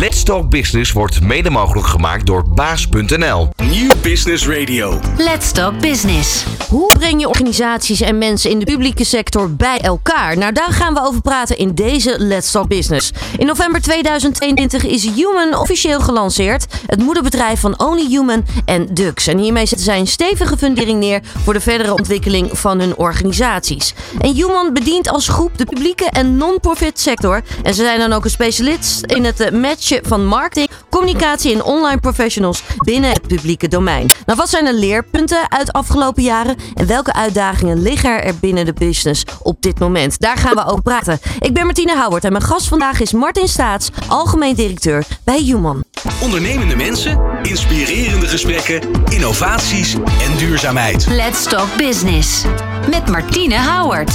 Let's Talk Business wordt mede mogelijk gemaakt door baas.nl. Nieuw Business Radio. Let's Talk Business. Hoe breng je organisaties en mensen in de publieke sector bij elkaar? Nou, daar gaan we over praten in deze Let's Talk Business. In november 2022 is Human officieel gelanceerd. Het moederbedrijf van Only Human en Dux. En hiermee zetten zij een stevige fundering neer voor de verdere ontwikkeling van hun organisaties. En Human bedient als groep de publieke en non-profit sector. En ze zijn dan ook een specialist in het eh, van marketing, communicatie en online professionals binnen het publieke domein. Nou, wat zijn de leerpunten uit de afgelopen jaren en welke uitdagingen liggen er binnen de business op dit moment? Daar gaan we over praten. Ik ben Martine Houwert en mijn gast vandaag is Martin Staats, algemeen directeur bij Human. Ondernemende mensen, inspirerende gesprekken, innovaties en duurzaamheid. Let's Talk Business. Met Martine Howard.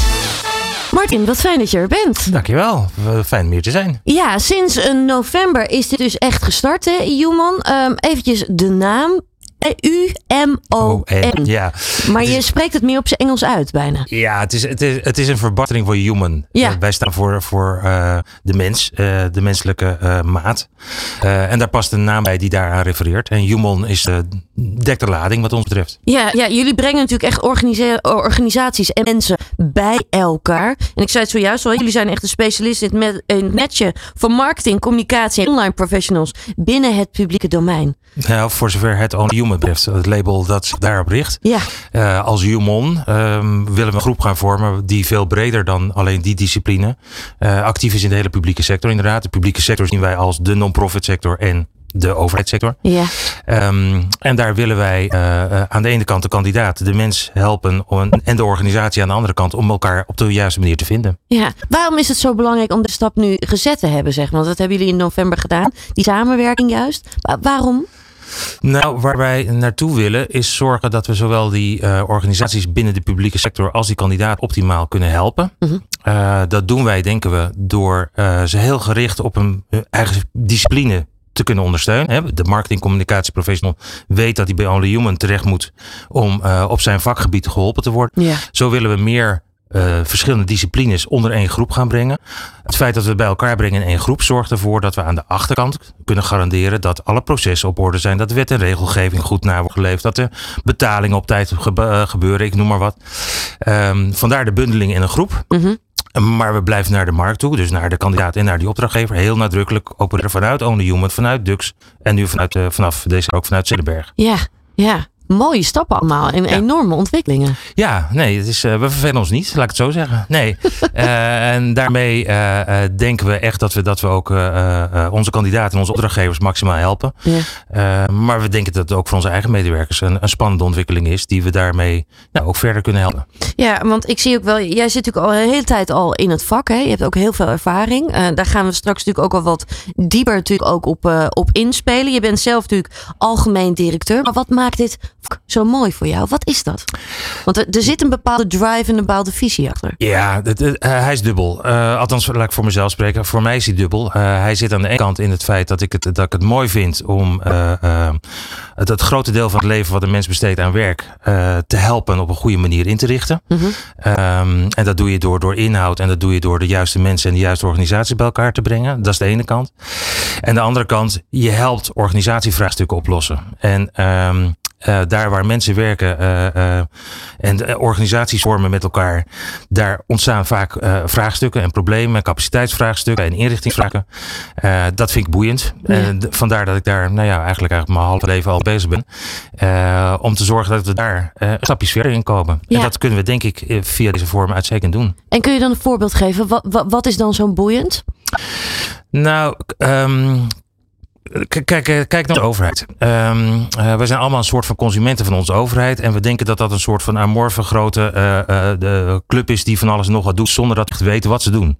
Martin, wat fijn dat je er bent. Dankjewel. Eh, Fijn om hier te zijn. Ja, sinds een november is dit dus echt gestart, hè, Human. Ehm eventjes de naam. U-M-O-N. Ja. Maar je spreekt het meer op zijn Engels uit, bijna. Ja, het is, het is, het is een verbastering voor human. Ja. Eh, wij staan voor, voor eh, de mens, eh, de menselijke maat. En daar past een naam bij die daaraan refereert. En human is de dekt de lading wat ons betreft. Ja, ja, jullie brengen natuurlijk echt organisa- organisaties en mensen bij elkaar. En ik zei het zojuist al, jullie zijn echt een specialist in het, met, matchen van marketing, communicatie en online professionals binnen het publieke domein. Nou, voor zover het Only Human betreft, het label dat zich daarop richt. Ja, Eh, als Human ehm, willen we een groep gaan vormen die veel breder dan alleen die discipline eh, actief is in de hele publieke sector. Inderdaad, de publieke sector zien wij als de non-profit sector en de overheidssector. ja. Ehm, en daar willen wij eh, aan de ene kant de kandidaat, de mens helpen om, en de organisatie aan de andere kant om elkaar op de juiste manier te vinden. Ja, waarom is het zo belangrijk om de stap nu gezet te hebben, zeg? Want dat hebben jullie in november gedaan. Die samenwerking juist. Wa- waarom? Nou, waar wij naartoe willen is zorgen dat we zowel die eh, organisaties binnen de publieke sector als die kandidaat optimaal kunnen helpen. Mhm. Eh, dat doen wij, denken we, door eh, ze heel gericht op een eigen discipline te kunnen ondersteunen. Hè. De marketing communicatie professional weet dat hij bij Only Human terecht moet om op zijn vakgebied geholpen te worden. Ja. Zo willen we meer eh, verschillende disciplines onder één groep gaan brengen. Het feit dat we bij elkaar brengen in één groep zorgt ervoor dat we aan de achterkant kunnen garanderen dat alle processen op orde zijn, dat wet en regelgeving goed na wordt geleefd, dat de betalingen op tijd eh, gebeuren, ik noem maar wat. Ehm, vandaar de bundeling in een groep. Mhm. Maar we blijven naar de markt toe, dus naar de kandidaat en naar die opdrachtgever. Heel nadrukkelijk opereren vanuit Only Human, vanuit Dux en nu vanuit, eh, vanaf deze ook vanuit Zillenberg. Ja, ja. Mooie stappen allemaal en enorme ontwikkelingen. Ja, nee, het is, eh, we vervelen ons niet, laat ik het zo zeggen. Nee. Eh, en daarmee eh, denken we echt dat we, dat we ook onze kandidaten en onze opdrachtgevers maximaal helpen. Ja. Maar we denken dat het ook voor onze eigen medewerkers een, een spannende ontwikkeling is, die we daarmee nou, ook verder kunnen helpen. Ja, want ik zie ook wel, jij zit natuurlijk al een hele tijd al in het vak. Hè? Je hebt ook heel veel ervaring. Daar gaan we straks natuurlijk ook al wat dieper natuurlijk ook op, op inspelen. Je bent zelf natuurlijk algemeen directeur. Maar wat maakt dit zo mooi voor jou? Wat is dat? Want er, er zit een bepaalde drive en een bepaalde visie achter. Ja, eh, hij is dubbel. Eh, althans, laat ik voor mezelf spreken. Voor mij is hij dubbel. Eh, hij zit aan de ene kant in het feit dat ik het, dat ik het mooi vind om het, het grote deel van het leven wat een mens besteedt aan werk te helpen op een goede manier in te richten. Mhm. Ehm, en dat doe je door, door inhoud en dat doe je door de juiste mensen en de juiste organisatie bij elkaar te brengen. Dat is de ene kant. En de andere kant, je helpt organisatievraagstukken oplossen. En ehm, eh, daar waar mensen werken eh, eh, en organisaties vormen met elkaar, daar ontstaan vaak vraagstukken en problemen, capaciteitsvraagstukken en inrichtingsvragen. Dat vind ik boeiend. En vandaar dat ik daar, nou ja, eigenlijk eigenlijk mijn halve leven al bezig ben. Om te zorgen dat we daar stapjes verder in komen. Ja. En dat kunnen we denk ik via deze vorm uitstekend doen. En kun je dan een voorbeeld geven? Wat, wat, wat is dan zo'n boeiend? Nou, ehm, kijk, eh, kijk naar de overheid. Ehm, eh, we zijn allemaal een soort van consumenten van onze overheid. En we denken dat dat een soort van amorfe grote eh, de club is die van alles nog wat doet zonder dat we weten wat ze doen.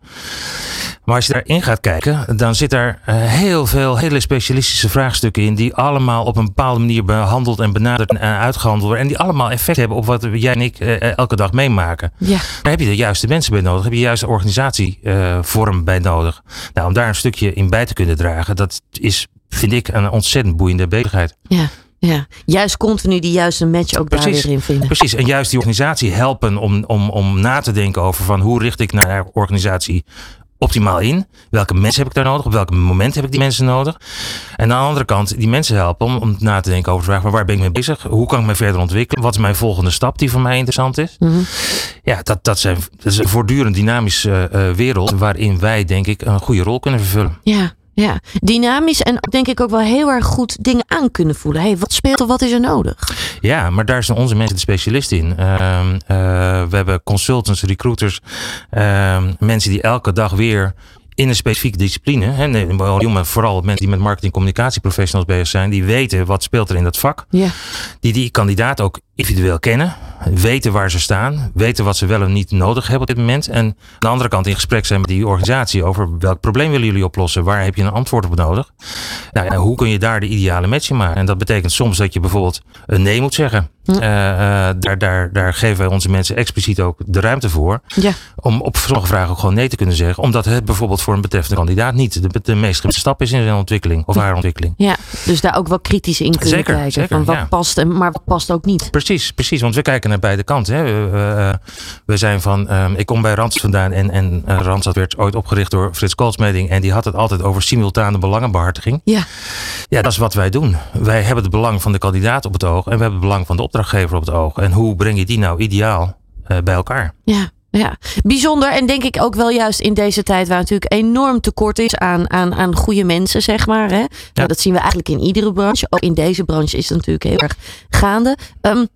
Maar als je daarin gaat kijken, dan zit daar eh, heel veel hele specialistische vraagstukken in. Die allemaal op een bepaalde manier behandeld en benaderd en eh, uitgehandeld worden. En die allemaal effect hebben op wat jij en ik eh, elke dag meemaken. Ja. Daar heb je de juiste mensen bij nodig. Heb je de juiste organisatievorm bij nodig. Nou, om daar een stukje in bij te kunnen dragen, dat is, vind ik, een ontzettend boeiende bezigheid. Ja. Ja, juist continu die juiste match ook daar weer in vinden. Precies. En juist die organisatie helpen om, om, om na te denken over van hoe richt ik naar organisatie optimaal in? Welke mensen heb ik daar nodig? Op welk moment heb ik die mensen nodig? En aan de andere kant, die mensen helpen om, om na te denken over de vraag: maar waar ben ik mee bezig? Hoe kan ik me verder ontwikkelen? Wat is mijn volgende stap die voor mij interessant is? Ja, dat, dat, zijn, dat is een voortdurend dynamische eh, eh, wereld waarin wij, denk ik, een goede rol kunnen vervullen. Ja, ja. Dynamisch en denk ik ook wel heel erg goed dingen aan kunnen voelen. hey, wat speelt er? Wat is er nodig? Ja, maar daar zijn onze mensen de specialisten in. Ehm, eh, we hebben consultants, recruiters, ehm, mensen die elke dag weer in een specifieke discipline. Hè, nee, maar vooral mensen die met marketing communicatie professionals bezig zijn, die weten wat speelt er in dat vak. Ja. Die die kandidaat ook individueel kennen, weten waar ze staan, weten wat ze wel en niet nodig hebben op dit moment. En aan de andere kant in gesprek zijn met die organisatie over welk probleem willen jullie oplossen, waar heb je een antwoord op nodig. Nou, ja, hoe kun je daar de ideale match in maken? En dat betekent soms dat je bijvoorbeeld een nee moet zeggen. Uh, uh, daar, daar, daar geven wij onze mensen expliciet ook de ruimte voor. Ja. Om op sommige vragen ook gewoon nee te kunnen zeggen. Omdat het bijvoorbeeld voor een betreffende kandidaat niet de, de meest gemiddelde stap is in zijn ontwikkeling of haar ontwikkeling. Ja, dus daar ook wel kritisch in kunnen Zeker, kijken. zeker, van wat ja. past, en, maar wat past ook niet. Precies, precies. Want we kijken naar beide kanten. Hè. We, we, we zijn van, um, ik kom bij Randstad vandaan en, en uh, Randstad werd ooit opgericht door Frits Koolsmeding. En die had het altijd over simultane belangenbehartiging. Ja. Ja, dat is wat wij doen. Wij hebben het belang van de kandidaat op het oog en we hebben het belang van de opdrachtgever op het oog. En hoe breng je die nou ideaal uh, bij elkaar? Ja. Ja, bijzonder. En denk ik ook wel juist in deze tijd waar natuurlijk enorm tekort is aan, aan, aan goede mensen, zeg maar. Hè? Ja. Nou, dat zien we eigenlijk in iedere branche. Ook in deze branche is het natuurlijk heel erg gaande. Um,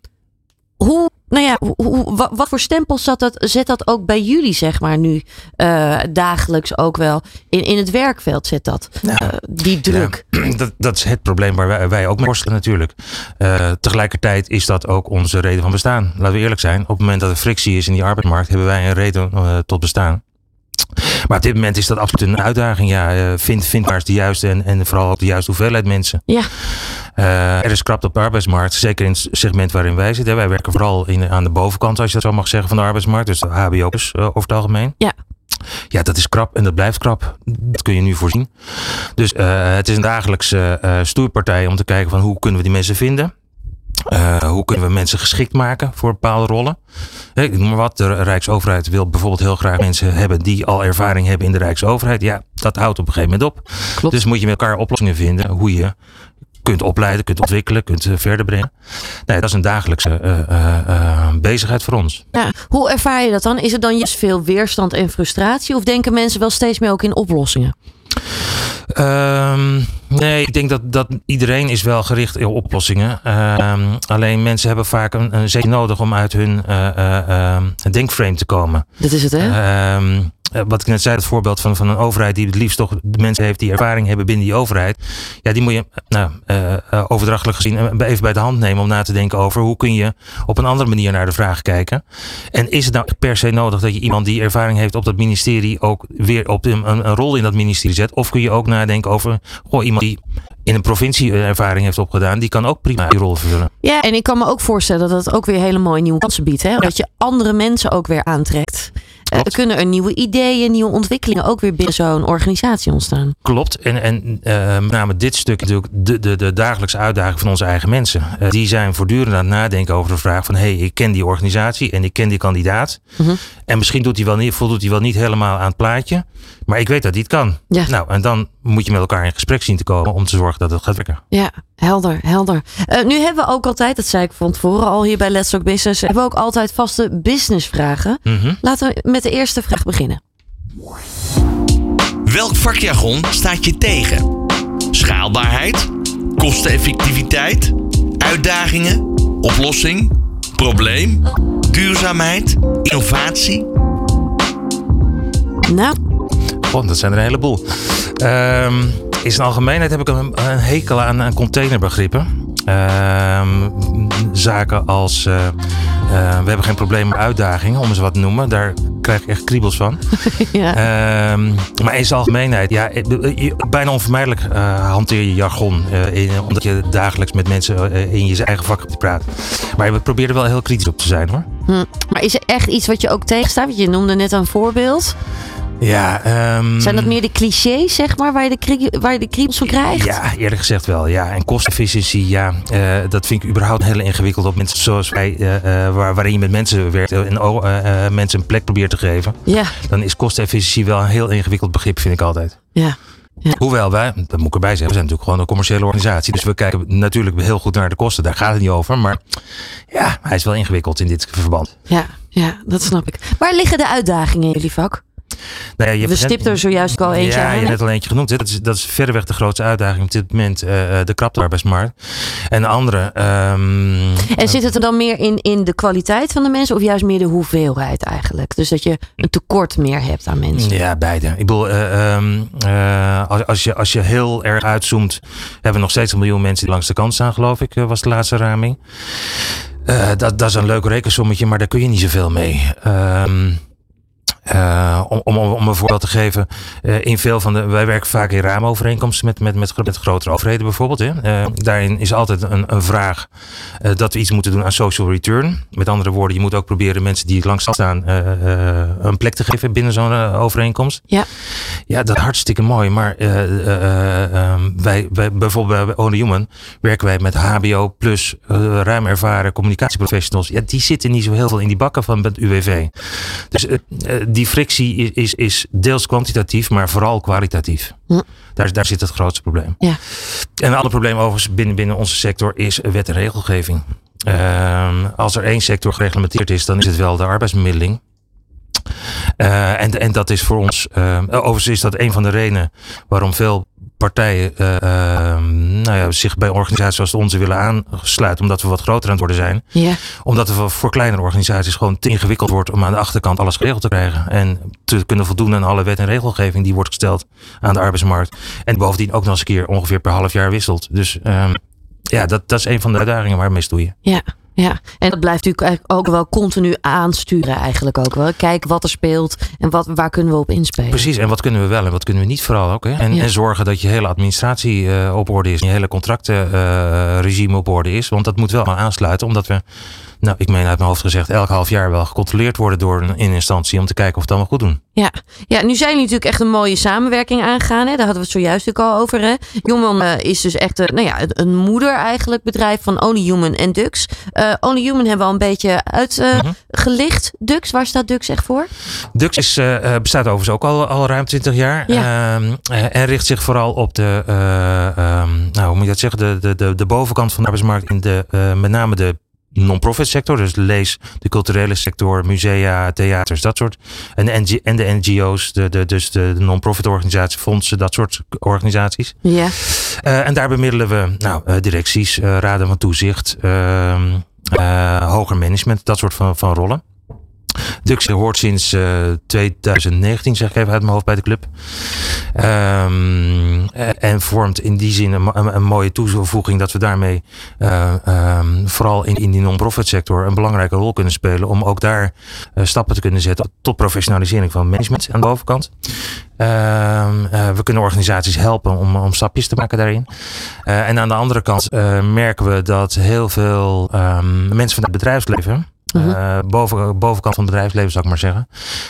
hoe, nou ja, hoe, wat, wat, voor stempels zat dat, zet dat ook bij jullie, zeg maar, nu uh, dagelijks ook wel in, in het werkveld zet dat, uh, die druk? Dat, dat is het probleem waar wij, wij ook mee worstelen natuurlijk. Uh, tegelijkertijd is dat ook onze reden van bestaan. Laten we eerlijk zijn, op het moment dat er frictie is in die arbeidsmarkt, hebben wij een reden tot bestaan. Maar op dit moment is dat absoluut een uitdaging. Ja, vind, vind waar is de juiste en, en vooral de juiste hoeveelheid mensen. Ja. Uh, er is krapte op de arbeidsmarkt, zeker in het segment waarin wij zitten. Wij werken vooral in, aan de bovenkant, als je dat zo mag zeggen, van de arbeidsmarkt. Dus de HBO's uh, over het algemeen. Ja. Ja, dat is krap en dat blijft krap. Dat kun je nu voorzien. Dus uh, het is een dagelijkse stoerpartij om te kijken van hoe kunnen we die mensen vinden. Uh, hoe kunnen we mensen geschikt maken voor bepaalde rollen? Ik noem maar wat. De Rijksoverheid wil bijvoorbeeld heel graag mensen hebben die al ervaring hebben in de Rijksoverheid. Ja, dat houdt op een gegeven moment op. Klopt. Dus moet je met elkaar oplossingen vinden hoe je kunt opleiden, kunt ontwikkelen, kunt uh, verder brengen. Nee, dat is een dagelijkse uh, uh, bezigheid voor ons. Ja, hoe ervaar je dat dan? Is er dan juist veel weerstand en frustratie? Of denken mensen wel steeds meer ook in oplossingen? Um, nee, ik denk dat, dat iedereen is wel gericht op oplossingen. Um, alleen mensen hebben vaak een, een zetje nodig om uit hun uh, denkframe te komen. Dat is het, hè? Um, wat ik net zei, het voorbeeld van, van een overheid die het liefst toch de mensen heeft die ervaring hebben binnen die overheid. Ja, die moet je nou, uh, overdrachtelijk gezien even bij de hand nemen om na te denken over hoe kun je op een andere manier naar de vraag kijken. En is het nou per se nodig dat je iemand die ervaring heeft op dat ministerie ook weer op een, een, een rol in dat ministerie zet? Of kun je ook nadenken over goh, iemand die in een provincie ervaring heeft opgedaan, die kan ook prima die rol vervullen. Ja, en ik kan me ook voorstellen dat het ook weer hele mooie nieuwe kansen biedt. Hè? Dat je andere mensen ook weer aantrekt. Uh, kunnen er nieuwe ideeën, nieuwe ontwikkelingen ook weer binnen zo'n organisatie ontstaan? Klopt. En, en uh, met name dit stuk natuurlijk de, de, de dagelijkse uitdaging van onze eigen mensen. Uh, die zijn voortdurend aan het nadenken over de vraag van... hé, hey, ik ken die organisatie en ik ken die kandidaat. Mhm. -huh. En misschien doet hij wel niet, voldoet hij wel niet helemaal aan het plaatje. Maar ik weet dat hij het kan. Ja. Nou, en dan moet je met elkaar in gesprek zien te komen... om te zorgen dat het gaat werken. Ja, helder, helder. Uh, nu hebben we ook altijd, dat zei ik van tevoren al hier bij Let's Talk Business... hebben we ook altijd vaste businessvragen. Uh -huh. Laten we met de eerste vraag beginnen. Welk vakjargon staat je tegen? Schaalbaarheid? Kosteneffectiviteit? Uitdagingen? Oplossing? Probleem? Duurzaamheid? Innovatie? Nou, Oh, dat zijn er een heleboel. Um, in zijn algemeenheid heb ik een, een hekel aan, aan containerbegrippen. Um, zaken als uh, uh, we hebben geen probleem met uitdagingen, om eens wat te noemen. Daar krijg ik echt kriebels van. ja. um, maar in zijn algemeenheid, ja, bijna onvermijdelijk uh, hanteer je jargon. In, omdat je dagelijks met mensen in je eigen vak praat. Maar we proberen er wel heel kritisch op te zijn hoor. Hm. Maar is er echt iets wat je ook tegenstaat? Je noemde net een voorbeeld. Ja, ehm, Zijn dat meer de clichés, zeg maar, waar je de, krie- waar je de kriebels van krijgt? Ja, eerlijk gezegd wel. Ja. En kostefficiëntie, ja, eh, dat vind ik überhaupt heel ingewikkeld op mensen zoals wij, eh, eh, waar, waarin je met mensen werkt en mensen een plek probeert te geven. Ja, Dan is kostefficiëntie wel een heel ingewikkeld begrip, vind ik altijd. ja. Hoewel wij, dat moet ik erbij zeggen, we zijn natuurlijk gewoon een commerciële organisatie. Dus we kijken natuurlijk heel goed naar de kosten. Daar gaat het niet over. Maar ja, hij is wel ingewikkeld in dit verband. Ja, ja, dat snap ik. Waar liggen de uitdagingen in jullie vak? Nou ja, je We stipten er zojuist al eentje ja, je hebt net al eentje genoemd. Dat is, dat is verreweg de grootste uitdaging op dit moment. eh, de krapte arbeidsmarkt. En de andere... ehm, En zit het er dan meer in, in de kwaliteit van de mensen of juist meer de hoeveelheid eigenlijk? Dus dat je een tekort meer hebt aan mensen. Ja, beide. Ik bedoel, eh, ehm, eh, als, als, je, als je heel erg uitzoomt, hebben we nog steeds een miljoen mensen die langs de kant staan, geloof ik, was de laatste raming. Dat, dat is een leuk rekensommetje, maar daar kun je niet zoveel mee. Ehm, eh, om, om, om een voorbeeld te geven, eh, in veel van de. Wij werken vaak in raamovereenkomsten met, met, met, met grotere overheden bijvoorbeeld. Hè. Eh, daarin is altijd een, een vraag dat we iets moeten doen aan social return. Met andere woorden, je moet ook proberen mensen die langs staan een plek te geven binnen zo'n overeenkomst. Ja. Ja, dat is hartstikke mooi. Maar eh, eh, eh, ehm, wij, wij, bijvoorbeeld bij Only Human werken wij met HBO plus ruim ervaren communicatieprofessionals. Ja, die zitten niet zo heel veel in die bakken van het UWV. Dus eh, die frictie is, is, is deels kwantitatief, maar vooral kwalitatief. Hm. Daar, daar zit het grootste probleem. Ja. En een ander probleem overigens binnen, binnen onze sector is wet en regelgeving. Ehm, als er één sector gereglementeerd is, dan is het wel de arbeidsbemiddeling. Eh, en, en dat is voor ons, eh, overigens is dat een van de redenen waarom veel partijen eh, eh, nou ja, zich bij organisaties zoals de onze willen aansluiten, omdat we wat groter aan het worden zijn. Ja. Omdat het voor- kleinere organisaties gewoon te ingewikkeld wordt om aan de achterkant alles geregeld te krijgen. En te kunnen voldoen aan alle wet en regelgeving die wordt gesteld aan de arbeidsmarkt. En bovendien ook nog eens een keer ongeveer per half jaar wisselt. Dus ehm, ja, dat, dat is een van de uitdagingen waar we mee stoeien. Ja, ja. En dat blijft natuurlijk ook wel continu aansturen eigenlijk ook wel. Kijken wat er speelt en wat, waar kunnen we op inspelen. Precies, en wat kunnen we wel en wat kunnen we niet vooral ook. Hè? En, Ja. en zorgen dat je hele administratie eh, op orde is. Je hele contractenregime op orde is. Want dat moet wel aansluiten. Omdat we, nou ik meen uit mijn hoofd gezegd, elk half jaar wel gecontroleerd worden door een in instantie. Om te kijken of het allemaal goed doen. Ja. ja, nu zijn jullie natuurlijk echt een mooie samenwerking aangegaan. Hè? Daar hadden we het zojuist natuurlijk al over. Hè? Human eh, is dus echt een, nou ja, een- moeder eigenlijk bedrijf van Only Human en Dux. Eh, Only Human hebben we al een beetje uitgelicht. Dux, waar staat Dux echt voor? Dux is, eh, eh, bestaat overigens ook al, al ruim 20 jaar. Ja. Ehm, eh, en richt zich vooral op de, eh, ehm, nou, hoe moet je dat zeggen, de, de, de, de bovenkant van de arbeidsmarkt. In de, eh, met name de non-profit sector. Dus lees de culturele sector, musea, theaters, dat soort. En de, NG en de NGO's, de, de, dus de, non-profit organisaties, fondsen, dat soort organisaties. Ja. Eh, en daar bemiddelen we nou, eh, directies, eh, raden van toezicht, ehm, eh, hoger management, dat soort van, van rollen. Dux hoort sinds eh, 2019, zeg ik even uit mijn hoofd, bij de club. Ehm, eh, en vormt in die zin een, een, mooie toevoeging dat we daarmee eh, ehm, vooral in, in die non-profit sector een belangrijke rol kunnen spelen. Om ook daar eh, stappen te kunnen zetten tot professionalisering van management aan de bovenkant. Ehm, eh, we kunnen organisaties helpen om, om stapjes te maken daarin. Eh, en aan de andere kant eh, merken we dat heel veel mensen van het bedrijfsleven, Mhm. eh, boven, bovenkant van het bedrijfsleven zou ik maar zeggen,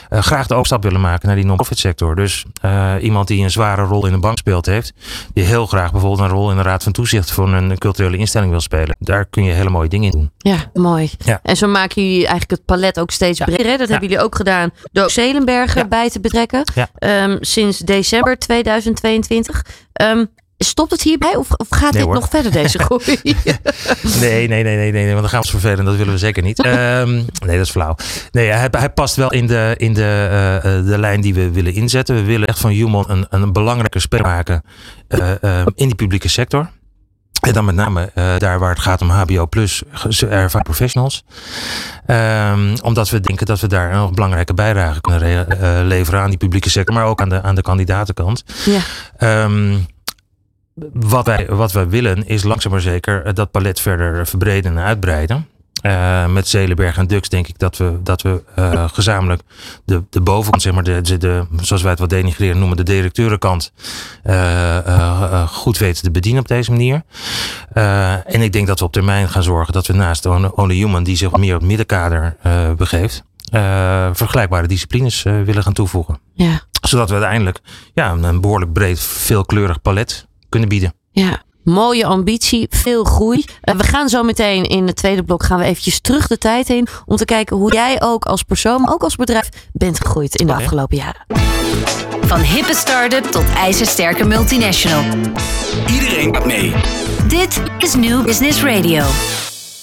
eh, graag de overstap willen maken naar die non-profit sector. Dus eh, iemand die een zware rol in een bank speelt heeft, die heel graag bijvoorbeeld een rol in de raad van toezicht voor een culturele instelling wil spelen. Daar kun je hele mooie dingen in doen. Ja, mooi. Ja. En zo maken jullie eigenlijk het palet ook steeds breder. hè? Dat hebben jullie ook gedaan door Zelenberger Ja. bij te betrekken. Ja. Ehm, sinds december 2022. Ehm, stopt het hierbij of, of gaat Nee, dit hoor. nog verder, deze groei? Nee, nee, nee, nee, nee, want dan gaan we ons vervelen. Dat willen we zeker niet. Ehm, nee, dat is flauw. Nee, hij, hij past wel in, de, in de, eh, eh, de lijn die we willen inzetten. We willen echt van Human een, een belangrijke speler maken eh, eh, in die publieke sector. En dan met name daar waar het gaat om HBO plus ervaren professionals. Ehm, omdat we denken dat we daar een belangrijke bijdrage kunnen re- leveren aan die publieke sector, maar ook aan de, aan de kandidatenkant. ja. Ehm, wat, wij, wat wij willen is langzaam maar zeker eh, dat palet verder verbreden en uitbreiden. Eh, met Zelenberg en Dux denk ik dat we, dat we eh, gezamenlijk de, de bovenkant, zeg maar, de, de, de, zoals wij het wat denigreren noemen, de directeurenkant, goed weten te bedienen op deze manier. En ik denk dat we op termijn gaan zorgen dat we naast Only Only Human, die zich meer op het middenkader begeeft, vergelijkbare disciplines willen gaan toevoegen. ja. Zodat we uiteindelijk ja, een behoorlijk breed, veelkleurig palet kunnen bieden. Ja, mooie ambitie, veel groei. Uh, we gaan zo meteen in het tweede blok gaan we eventjes terug de tijd in om te kijken hoe jij ook als persoon, maar ook als bedrijf bent gegroeid in de afgelopen jaren. Van hippe start-up tot ijzersterke multinational. Iedereen gaat mee. Dit is New Business Radio.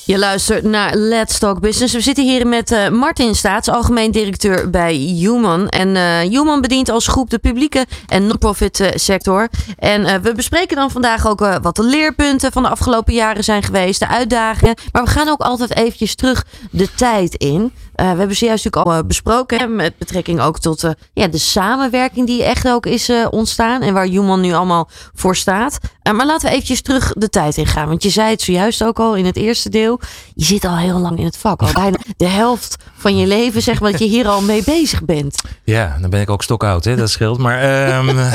Je luistert naar Let's Talk Business. We zitten hier met eh, Martin Staats, algemeen directeur bij Human. En eh, Human bedient als groep de publieke en non-profit eh, sector. En we bespreken dan vandaag ook wat de leerpunten van de afgelopen jaren zijn geweest, de uitdagingen. Maar we gaan ook altijd eventjes terug de tijd in. We hebben zojuist natuurlijk al besproken met betrekking ook tot ja, de samenwerking die echt ook is ontstaan en waar Human nu allemaal voor staat. Maar laten we eventjes terug de tijd in gaan. Want je zei het zojuist ook al in het eerste deel. Je zit al heel lang in het vak. Al bijna de helft van je leven zeg maar dat je hier al mee bezig bent. Ja, dan ben ik ook stokoud, hè? dat scheelt. Maar ehm,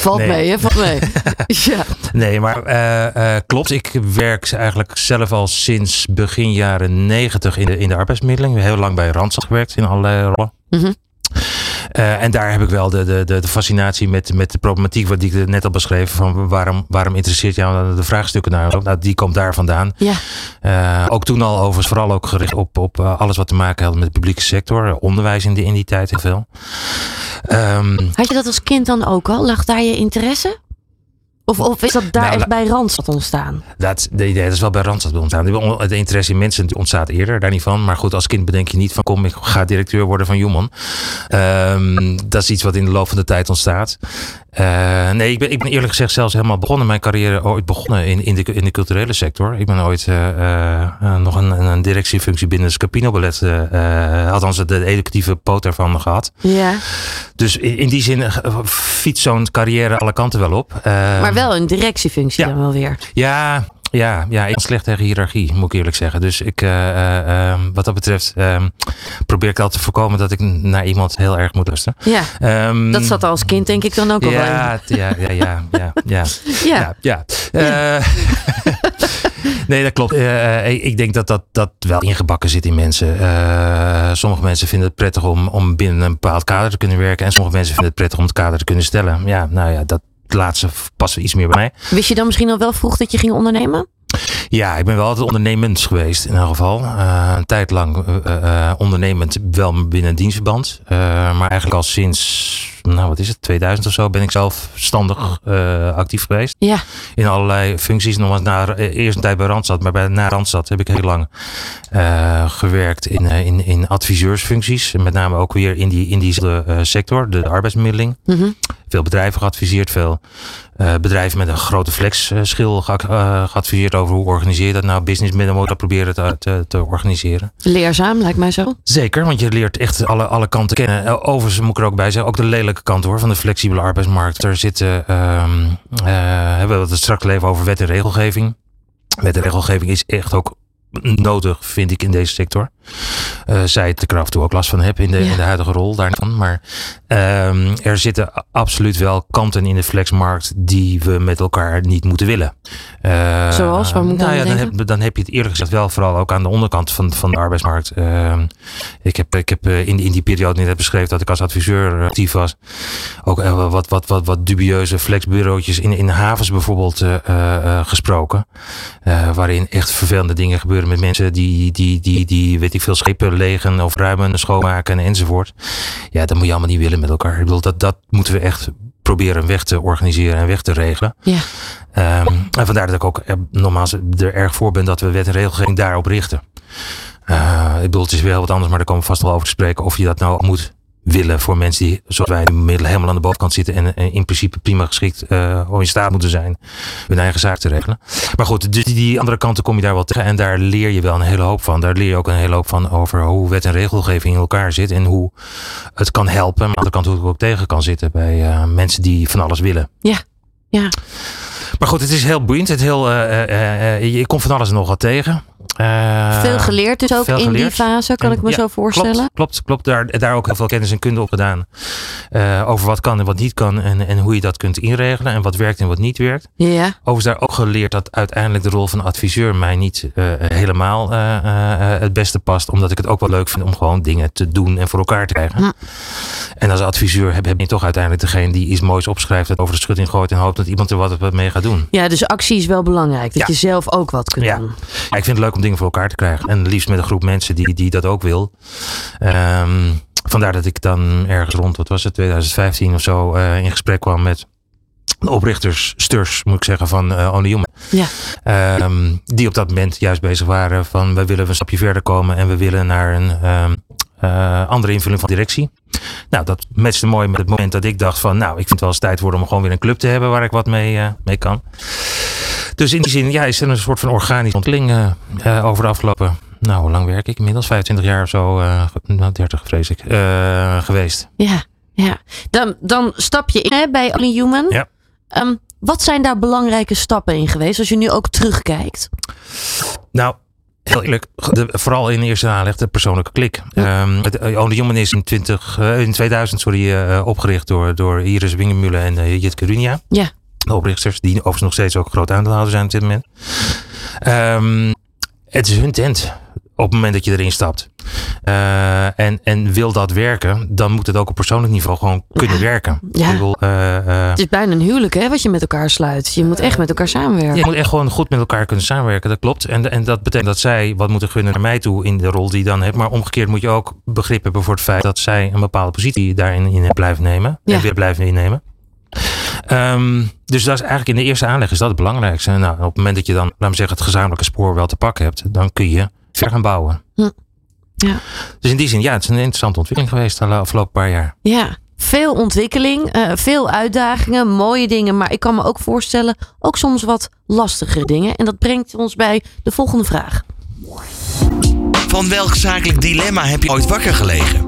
Valt Nee. mee hè, valt mee. ja. Nee, maar eh, eh, klopt. Ik werk eigenlijk zelf al sinds begin jaren negentig in de, in de arbeidsmiddeling. Heel lang bij Randstad gewerkt in allerlei rollen. Mhm. Eh, en daar heb ik wel de, de, de, fascinatie met, met de problematiek wat ik net al beschreven. Van waarom, waarom interesseert jou de vraagstukken naar? Nou, die komt daar vandaan. ja. Eh, ook toen al overigens vooral ook gericht op, op eh, alles wat te maken had met de publieke sector. Onderwijs in die, in die tijd heel veel. Ehm, Had je dat als kind dan ook al? Lag daar je interesse? Of, of is dat daar Nou, echt bij Randstad ontstaan? Dat, de idee, dat is wel bij Randstad ontstaan. De interesse in mensen ontstaat eerder, daar niet van. Maar goed, als kind bedenk je niet van kom, ik ga directeur worden van Human. Ehm, dat is iets wat in de loop van de tijd ontstaat. Eh, nee, ik ben, ik ben eerlijk gezegd zelfs helemaal begonnen. Mijn carrière ooit begonnen in, in, de, in de culturele sector. Ik ben ooit eh, eh, nog een, een directiefunctie binnen het Scapino Ballet. althans, de educatieve poot daarvan gehad. Ja. Dus in, in die zin fietst zo'n carrière alle kanten wel op. Eh, Maar wel een directiefunctie ja. dan wel weer. ja, ja, ja, ik slecht tegen hiërarchie, moet ik eerlijk zeggen. Dus ik, eh, eh, ehm, wat dat betreft, ehm, probeer ik altijd te voorkomen dat ik naar iemand heel erg moet luisteren. Ja. Ehm, Dat zat als kind denk ik dan ook al ja, ja, ja, ja, ja, ja, Ja. ja. Eh, nee, dat klopt. Ik denk dat, dat dat wel ingebakken zit in mensen. Sommige mensen vinden het prettig om, om binnen een bepaald kader te kunnen werken. En sommige mensen vinden het prettig om het kader te kunnen stellen. Ja, nou ja, dat laatste past iets meer bij mij. Wist je dan misschien al wel vroeg dat je ging ondernemen? Ja, ik ben wel altijd ondernemend geweest in elk geval. Eh, een tijd lang eh, eh, ondernemend, wel binnen een dienstverband. Maar eigenlijk al sinds, nou wat is het, 2000 of zo ben ik zelfstandig actief geweest. Ja. In allerlei functies. Nog na, eerst een tijd bij Randstad, maar bij, na Randstad heb ik heel lang gewerkt in, in, in adviseursfuncties. Met name ook weer in, die, in diezelfde eh, sector, de, arbeidsmiddeling. Mhm. Veel bedrijven geadviseerd, veel eh, bedrijven met een grote flexschil geac- eh, geadviseerd over hoe organiseer je dat nou. Business middenmotor proberen te, te, te organiseren. Leerzaam, lijkt mij zo. Zeker, want je leert echt alle, alle kanten kennen. Eh, Overigens moet ik er ook bij zeggen, ook de lelijke kant hoor, van de flexibele arbeidsmarkt. Er zitten, ehm eh, hebben we het straks al even over wet en regelgeving. Wet en regelgeving is echt ook nodig, vind ik, in deze sector. Eh zij de kracht toe ook last van heb in de, Ja. in de huidige rol daarvan. Maar ehm, er zitten absoluut wel kanten in de flexmarkt die we met elkaar niet moeten willen. Eh, Zoals? Waar moet nou dan ja, heb, dan heb je het eerlijk gezegd wel vooral ook aan de onderkant van, van de arbeidsmarkt. Ehm, ik heb, ik heb eh, in, in die periode net beschreven dat ik als adviseur actief was. Ook wat, wat, wat, wat dubieuze flexbureautjes in, in havens bijvoorbeeld gesproken. Waarin echt vervelende dingen gebeuren met mensen die, die, die, die weet ik veel, schepen legen of ruimen, schoonmaken enzovoort. Ja, dat moet je allemaal niet willen met elkaar. Ik bedoel, dat, dat moeten we echt proberen weg te organiseren en weg te regelen. Ja. Ehm, en vandaar dat ik ook eh, nogmaals er erg voor ben dat we wet en regelgeving daarop richten. Eh, ik bedoel, het is weer heel wat anders, maar daar komen we vast wel over te spreken of je dat nou moet willen voor mensen die, zoals wij, nu middelen helemaal aan de bovenkant zitten en, en in principe prima geschikt eh om in staat moeten zijn hun eigen zaak te regelen. Maar goed, dus die, andere kanten kom je daar wel tegen en daar leer je wel een hele hoop van. Daar leer je ook een hele hoop van over hoe wet en regelgeving in elkaar zit en hoe het kan helpen. Maar aan de andere kant hoe het ook tegen kan zitten bij eh, mensen die van alles willen. Ja. Ja. Maar goed, het is heel boeiend. Het heel, eh, eh, eh, je komt van alles en nog wat tegen. Eh, Veel geleerd dus ook in die fase, kan En- ik me ja, zo voorstellen. Klopt, klopt, klopt. Daar, daar ook heel veel kennis en kunde op gedaan. Eh, over wat kan en wat niet kan. En, en hoe je dat kunt inregelen. En wat werkt en wat niet werkt. Ja, Overigens daar ook geleerd dat uiteindelijk de rol van adviseur mij niet eh, helemaal het beste past. Omdat ik het ook wel leuk vind om gewoon dingen te doen en voor elkaar te krijgen. Hm. En als adviseur heb, heb je toch uiteindelijk degene die iets moois opschrijft. Het over de schutting gooit en hoopt dat iemand er wat wat mee gaat doen. ja, dus actie is wel belangrijk. Dat Ja. je zelf ook wat kunt Ja. doen. Ja, ik vind het leuk om dingen voor elkaar te krijgen. En liefst met een groep mensen die, die dat ook wil. Ehm, vandaar dat ik dan ergens rond, wat was het, 2015 of zo, eh, in gesprek kwam met de oprichters, sturs moet ik zeggen, van eh Only Human. Ja. Ehm, die op dat moment juist bezig waren van we willen een stapje verder komen en we willen naar een ehm, eh, andere invulling van directie. Nou, dat matchte mooi met het moment dat ik dacht van nou, ik vind het wel eens tijd worden om gewoon weer een club te hebben waar ik wat mee, mee kan. Dus in die zin ja, is er een soort van organische ontwikkeling eh, eh, over de afgelopen, nou hoe lang werk ik inmiddels? 25 jaar of zo, eh, nou 30 vrees ik, geweest. Ja, ja. Dan, dan stap je in hè, bij Only Human. Ja. Ehm, wat zijn daar belangrijke stappen in geweest als je nu ook terugkijkt? Nou, heel eerlijk, de, vooral in de eerste aanleg de persoonlijke klik. Het eh, Only Human is in, 20, eh, in 2000 sorry, opgericht door, door Iris Wingemüller en uh, Jitke Runia. Ja. Oprichters, die overigens nog steeds ook groot aandeelhouder zijn op dit moment. Ehm, het is hun tent op het moment dat je erin stapt. Eh, en, en wil dat werken, dan moet het ook op persoonlijk niveau gewoon kunnen werken. Ja. Eh, eh, Het is bijna een huwelijk hè, wat je met elkaar sluit. Je moet echt met elkaar samenwerken. je moet echt gewoon goed met elkaar kunnen samenwerken, dat klopt. En, en dat betekent dat zij wat moeten gunnen naar mij toe in de rol die je dan hebt. Maar omgekeerd moet je ook begrip hebben voor het feit dat zij een bepaalde positie daarin in blijven nemen. Ja. En weer blijven innemen. Ehm, dus dat is eigenlijk in de eerste aanleg is dat het belangrijkste. Nou, op het moment dat je dan, laten we zeggen, het gezamenlijke spoor wel te pakken hebt, dan kun je ver gaan bouwen. Hm. Ja. Dus in die zin, ja, het is een interessante ontwikkeling geweest de afgelopen paar jaar. Ja, veel ontwikkeling, eh, veel uitdagingen, mooie dingen. Maar ik kan me ook voorstellen, ook soms wat lastige dingen. En dat brengt ons bij de volgende vraag. Van welk zakelijk dilemma heb je ooit wakker gelegen?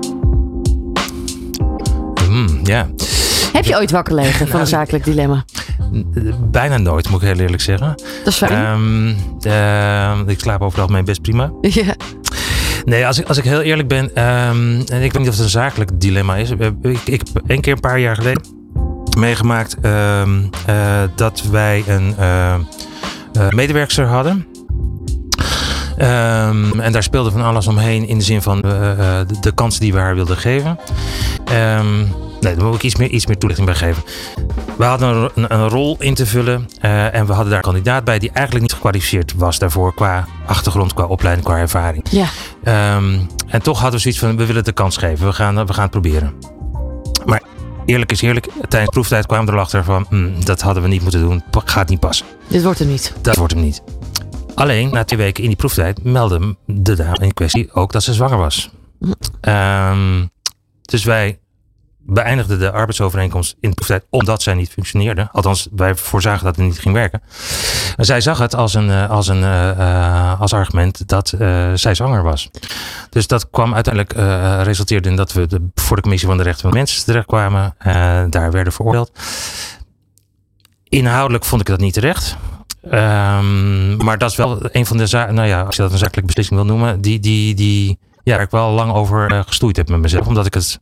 Hmm, ja, Heb je ooit wakker gelegen van een zakelijk dilemma? bijna nooit, moet ik heel eerlijk zeggen. Dat is fijn. Ehm, ehm, ik slaap over het algemeen best prima. ja. Nee, als ik, als ik heel eerlijk ben, ehm, en ik weet niet of het een zakelijk dilemma is. Eh, Ik, ik heb één keer een paar jaar geleden meegemaakt ehm, eh, dat wij een eh, eh, medewerkster hadden. En daar speelde van alles omheen in de zin van eh, eh, de, de kansen die we haar wilden geven. Ehm, nee, daar moet ik iets meer, iets meer toelichting bij geven. We hadden een, een, een rol in te vullen eh, en we hadden daar een kandidaat bij die eigenlijk niet gekwalificeerd was daarvoor qua achtergrond, qua opleiding, qua ervaring. ja. Ehm, en toch hadden we zoiets van, we willen het de kans geven. We gaan, we gaan het proberen. Maar eerlijk is eerlijk, tijdens de proeftijd kwamen we erachter van, "Hmm, dat hadden we niet moeten doen. Gaat niet passen. Dit wordt er niet. Dat wordt hem niet. Alleen, na twee weken in die proeftijd, meldde de dame in kwestie ook dat ze zwanger was. Ehm, dus wij beëindigden de arbeidsovereenkomst in de proeftijd omdat zij niet functioneerde. Althans, wij voorzagen dat het niet ging werken. En zij zag het als, een, eh, als, een, eh, eh, als argument dat zij zwanger was. Dus dat kwam uiteindelijk, resulteerde in dat we de, voor de commissie van de rechten van de mensen terechtkwamen. Daar werden veroordeeld. Inhoudelijk vond ik dat niet terecht. Ehm, maar dat is wel een van de zaken, nou ja, als je dat een zakelijke beslissing wil noemen, die, die, die ja, waar ik wel lang over eh, gestoeid heb met mezelf. Omdat ik het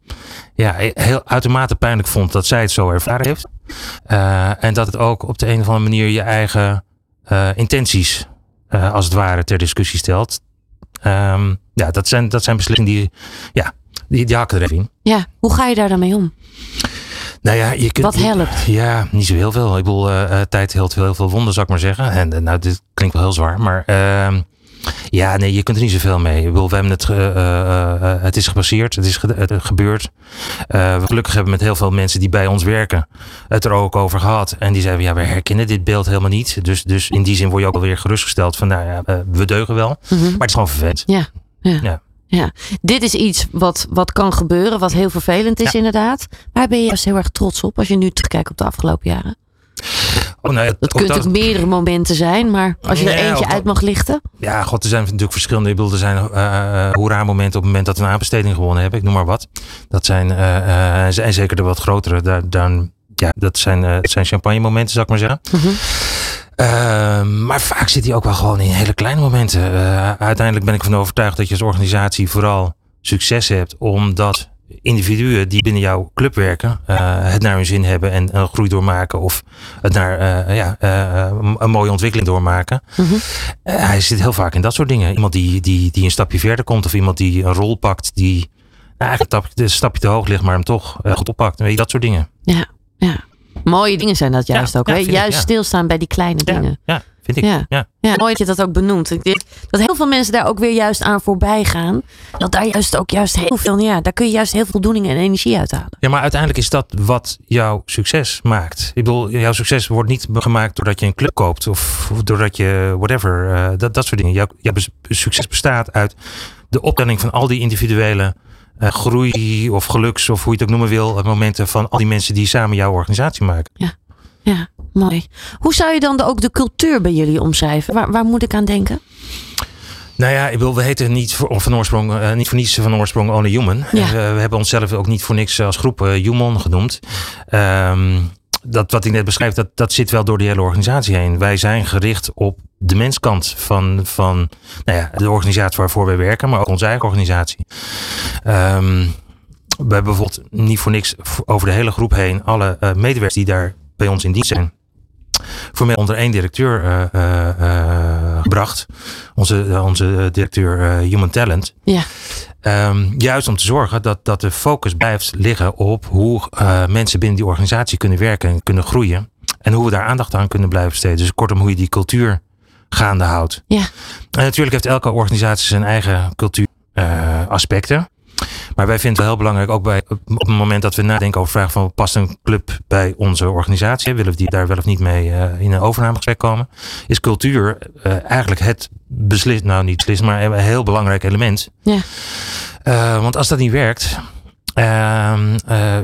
ja, heel uitermate pijnlijk vond dat zij het zo ervaren heeft. Eh, en dat het ook op de een of andere manier je eigen eh, intenties, als het ware, ter discussie stelt. Ehm, ja, dat zijn, dat zijn beslissingen die, ja, die, die hakken er even in. Ja, hoe ga je daar dan mee om? Nou ja, je kunt, Wat helpt? Ja, niet zo heel veel. Ik bedoel, tijd heelt heel veel wonden, zou ik maar zeggen. En nou, dit klinkt wel heel zwaar, maar ehm, ja, nee, je kunt er niet zoveel mee. Ik bedoel, we hebben het, eh, eh, eh, het is gepasseerd, het is ge- het gebeurd. We gelukkig hebben met heel veel mensen die bij ons werken het er ook over gehad. En die zeiden, ja, we herkennen dit beeld helemaal niet. Dus, dus in die zin word je ook alweer gerustgesteld van, nou ja, we deugen wel. Mhm. Maar het is gewoon vervelend. Ja, ja. Ja. ja. Dit is iets wat, wat kan gebeuren, wat heel vervelend is inderdaad. Waar ben je juist heel erg trots op als je nu terugkijkt op de afgelopen jaren? Oh, nou ja, Dat kunnen natuurlijk meerdere momenten zijn, maar als je er eentje uit mag lichten. Ja, god, er zijn natuurlijk verschillende. Ik bedoel, er zijn uh, hoera-momenten op het moment dat we een aanbesteding gewonnen hebben. Ik noem maar wat. Dat zijn, uh, uh, en zeker de wat grotere. Daar, dan, ja, dat zijn, uh, dat zijn champagne-momenten, zou ik maar zeggen. Mhm. Ehm, maar vaak zit hij ook wel gewoon in hele kleine momenten. Uh, uiteindelijk ben ik van overtuigd dat je als organisatie vooral succes hebt omdat individuen die binnen jouw club werken, uh, het naar hun zin hebben en een groei doormaken of het naar uh, ja, uh, een mooie ontwikkeling doormaken. Mm -hmm. hij zit heel vaak in dat soort dingen. Iemand die, die, die een stapje verder komt of iemand die een rol pakt die nou, eigenlijk een stapje te hoog ligt, maar hem toch goed oppakt. Weet je, dat soort dingen. Ja, ja. Mooie dingen zijn dat juist Ja, ook. ja, hè? vind ik, Juist stilstaan bij die kleine dingen. ja, vind ik. Ja. Ja. Ja, mooi dat je dat ook benoemt. Dat heel veel mensen daar ook weer juist aan voorbij gaan. Dat daar juist ook juist heel veel, ja, daar kun je juist heel veel voldoening en energie uithalen. Ja, maar uiteindelijk is dat wat jouw succes maakt. Ik bedoel, jouw succes wordt niet gemaakt doordat je een club koopt of doordat je whatever, eh, dat, dat soort dingen. Jouw, succes bestaat uit de optelling van al die individuele eh, groei of geluks of hoe je het ook noemen wil, momenten van al die mensen die samen jouw organisatie maken. Ja, mooi. Hoe zou je dan de- ook de cultuur bij jullie omschrijven? Waar, waar moet ik aan denken? Nou ja, ik bedoel, we heten niet voor, van oorsprong, eh, niet voor niets van oorsprong Only Human. Ja. En we, we hebben onszelf ook niet voor niks als groep eh, Human genoemd. Ehm, dat wat ik net beschrijf, dat, dat zit wel door die hele organisatie heen. Wij zijn gericht op de menskant van, van nou ja, de organisatie waarvoor wij werken, maar ook onze eigen organisatie. Ehm, we hebben bijvoorbeeld niet voor niks over de hele groep heen alle eh, medewerkers die daar bij ons in dienst zijn. Formeel onder één directeur eh, eh, eh, gebracht. Onze, onze directeur Human Talent. Ja. Ehm, juist om te zorgen dat, dat de focus blijft liggen op hoe mensen binnen die organisatie kunnen werken en kunnen groeien. En hoe we daar aandacht aan kunnen blijven besteden. Dus kortom, hoe je die cultuur gaande houdt. Ja. En natuurlijk heeft elke organisatie zijn eigen cultuuraspecten. Maar wij vinden het wel heel belangrijk, ook bij, op het moment dat we nadenken over vraag van past een club bij onze organisatie, willen we die daar wel of niet mee eh, in een overnamegesprek komen, is cultuur eh, eigenlijk het beslist, nou niet beslist, maar een heel belangrijk element. Ja. Eh, want als dat niet werkt,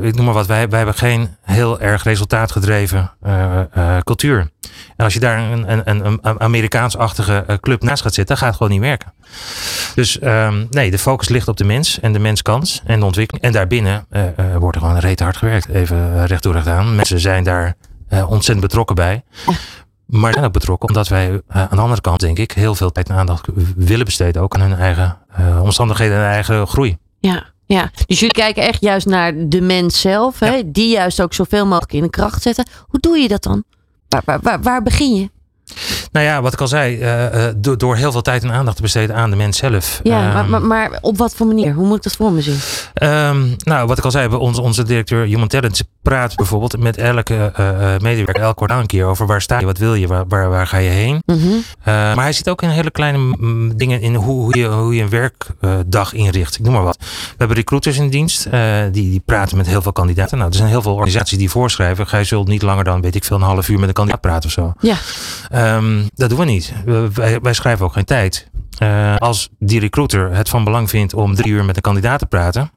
ik noem maar wat, wij, wij hebben geen heel erg resultaatgedreven eh, eh, cultuur. En als je daar een, een, een, Amerikaans-achtige eh, club naast gaat zitten, dan gaat het gewoon niet werken. Dus ehm, nee, de focus ligt op de mens en de menskant en de ontwikkeling. En daarbinnen eh, eh, wordt er gewoon reet hard gewerkt. Even eh, recht aan. Mensen zijn daar eh, ontzettend betrokken bij. Maar zijn ook betrokken omdat wij eh, aan de andere kant, denk ik, heel veel tijd en aandacht willen besteden. Ook aan hun eigen eh, omstandigheden en eigen groei. Ja, ja. Dus jullie kijken echt juist naar de mens zelf. Hè? Die juist ook zoveel mogelijk in de kracht zetten. Hoe doe je dat dan? Waar, waar, waar, waar begin je? Nou ja, wat ik al zei, eh, door, heel veel tijd en aandacht te besteden aan de mens zelf. Ja, maar, Ehm, maar, maar op wat voor manier? Hoe moet ik dat voor me zien? Ehm, nou, wat ik al zei, we- onze, onze directeur Human Talent praat bijvoorbeeld met elke eh, medewerker elk kwartaal een keer over waar sta je, wat wil je, waar, waar, waar ga je heen. Mhm. Maar hij zit ook in hele kleine dingen in hoe, hoe, je, hoe je een werkdag inricht. Ik noem maar wat. We hebben recruiters in dienst, die, die praten met heel veel kandidaten. Nou, er zijn heel veel organisaties die voorschrijven, gij zult niet langer dan, weet ik veel, een half uur met een kandidaat praten of zo. Ja. Ehm, dat doen we niet. We- wij, wij schrijven ook geen tijd. Eh, als die recruiter het van belang vindt om drie uur met een kandidaat te praten,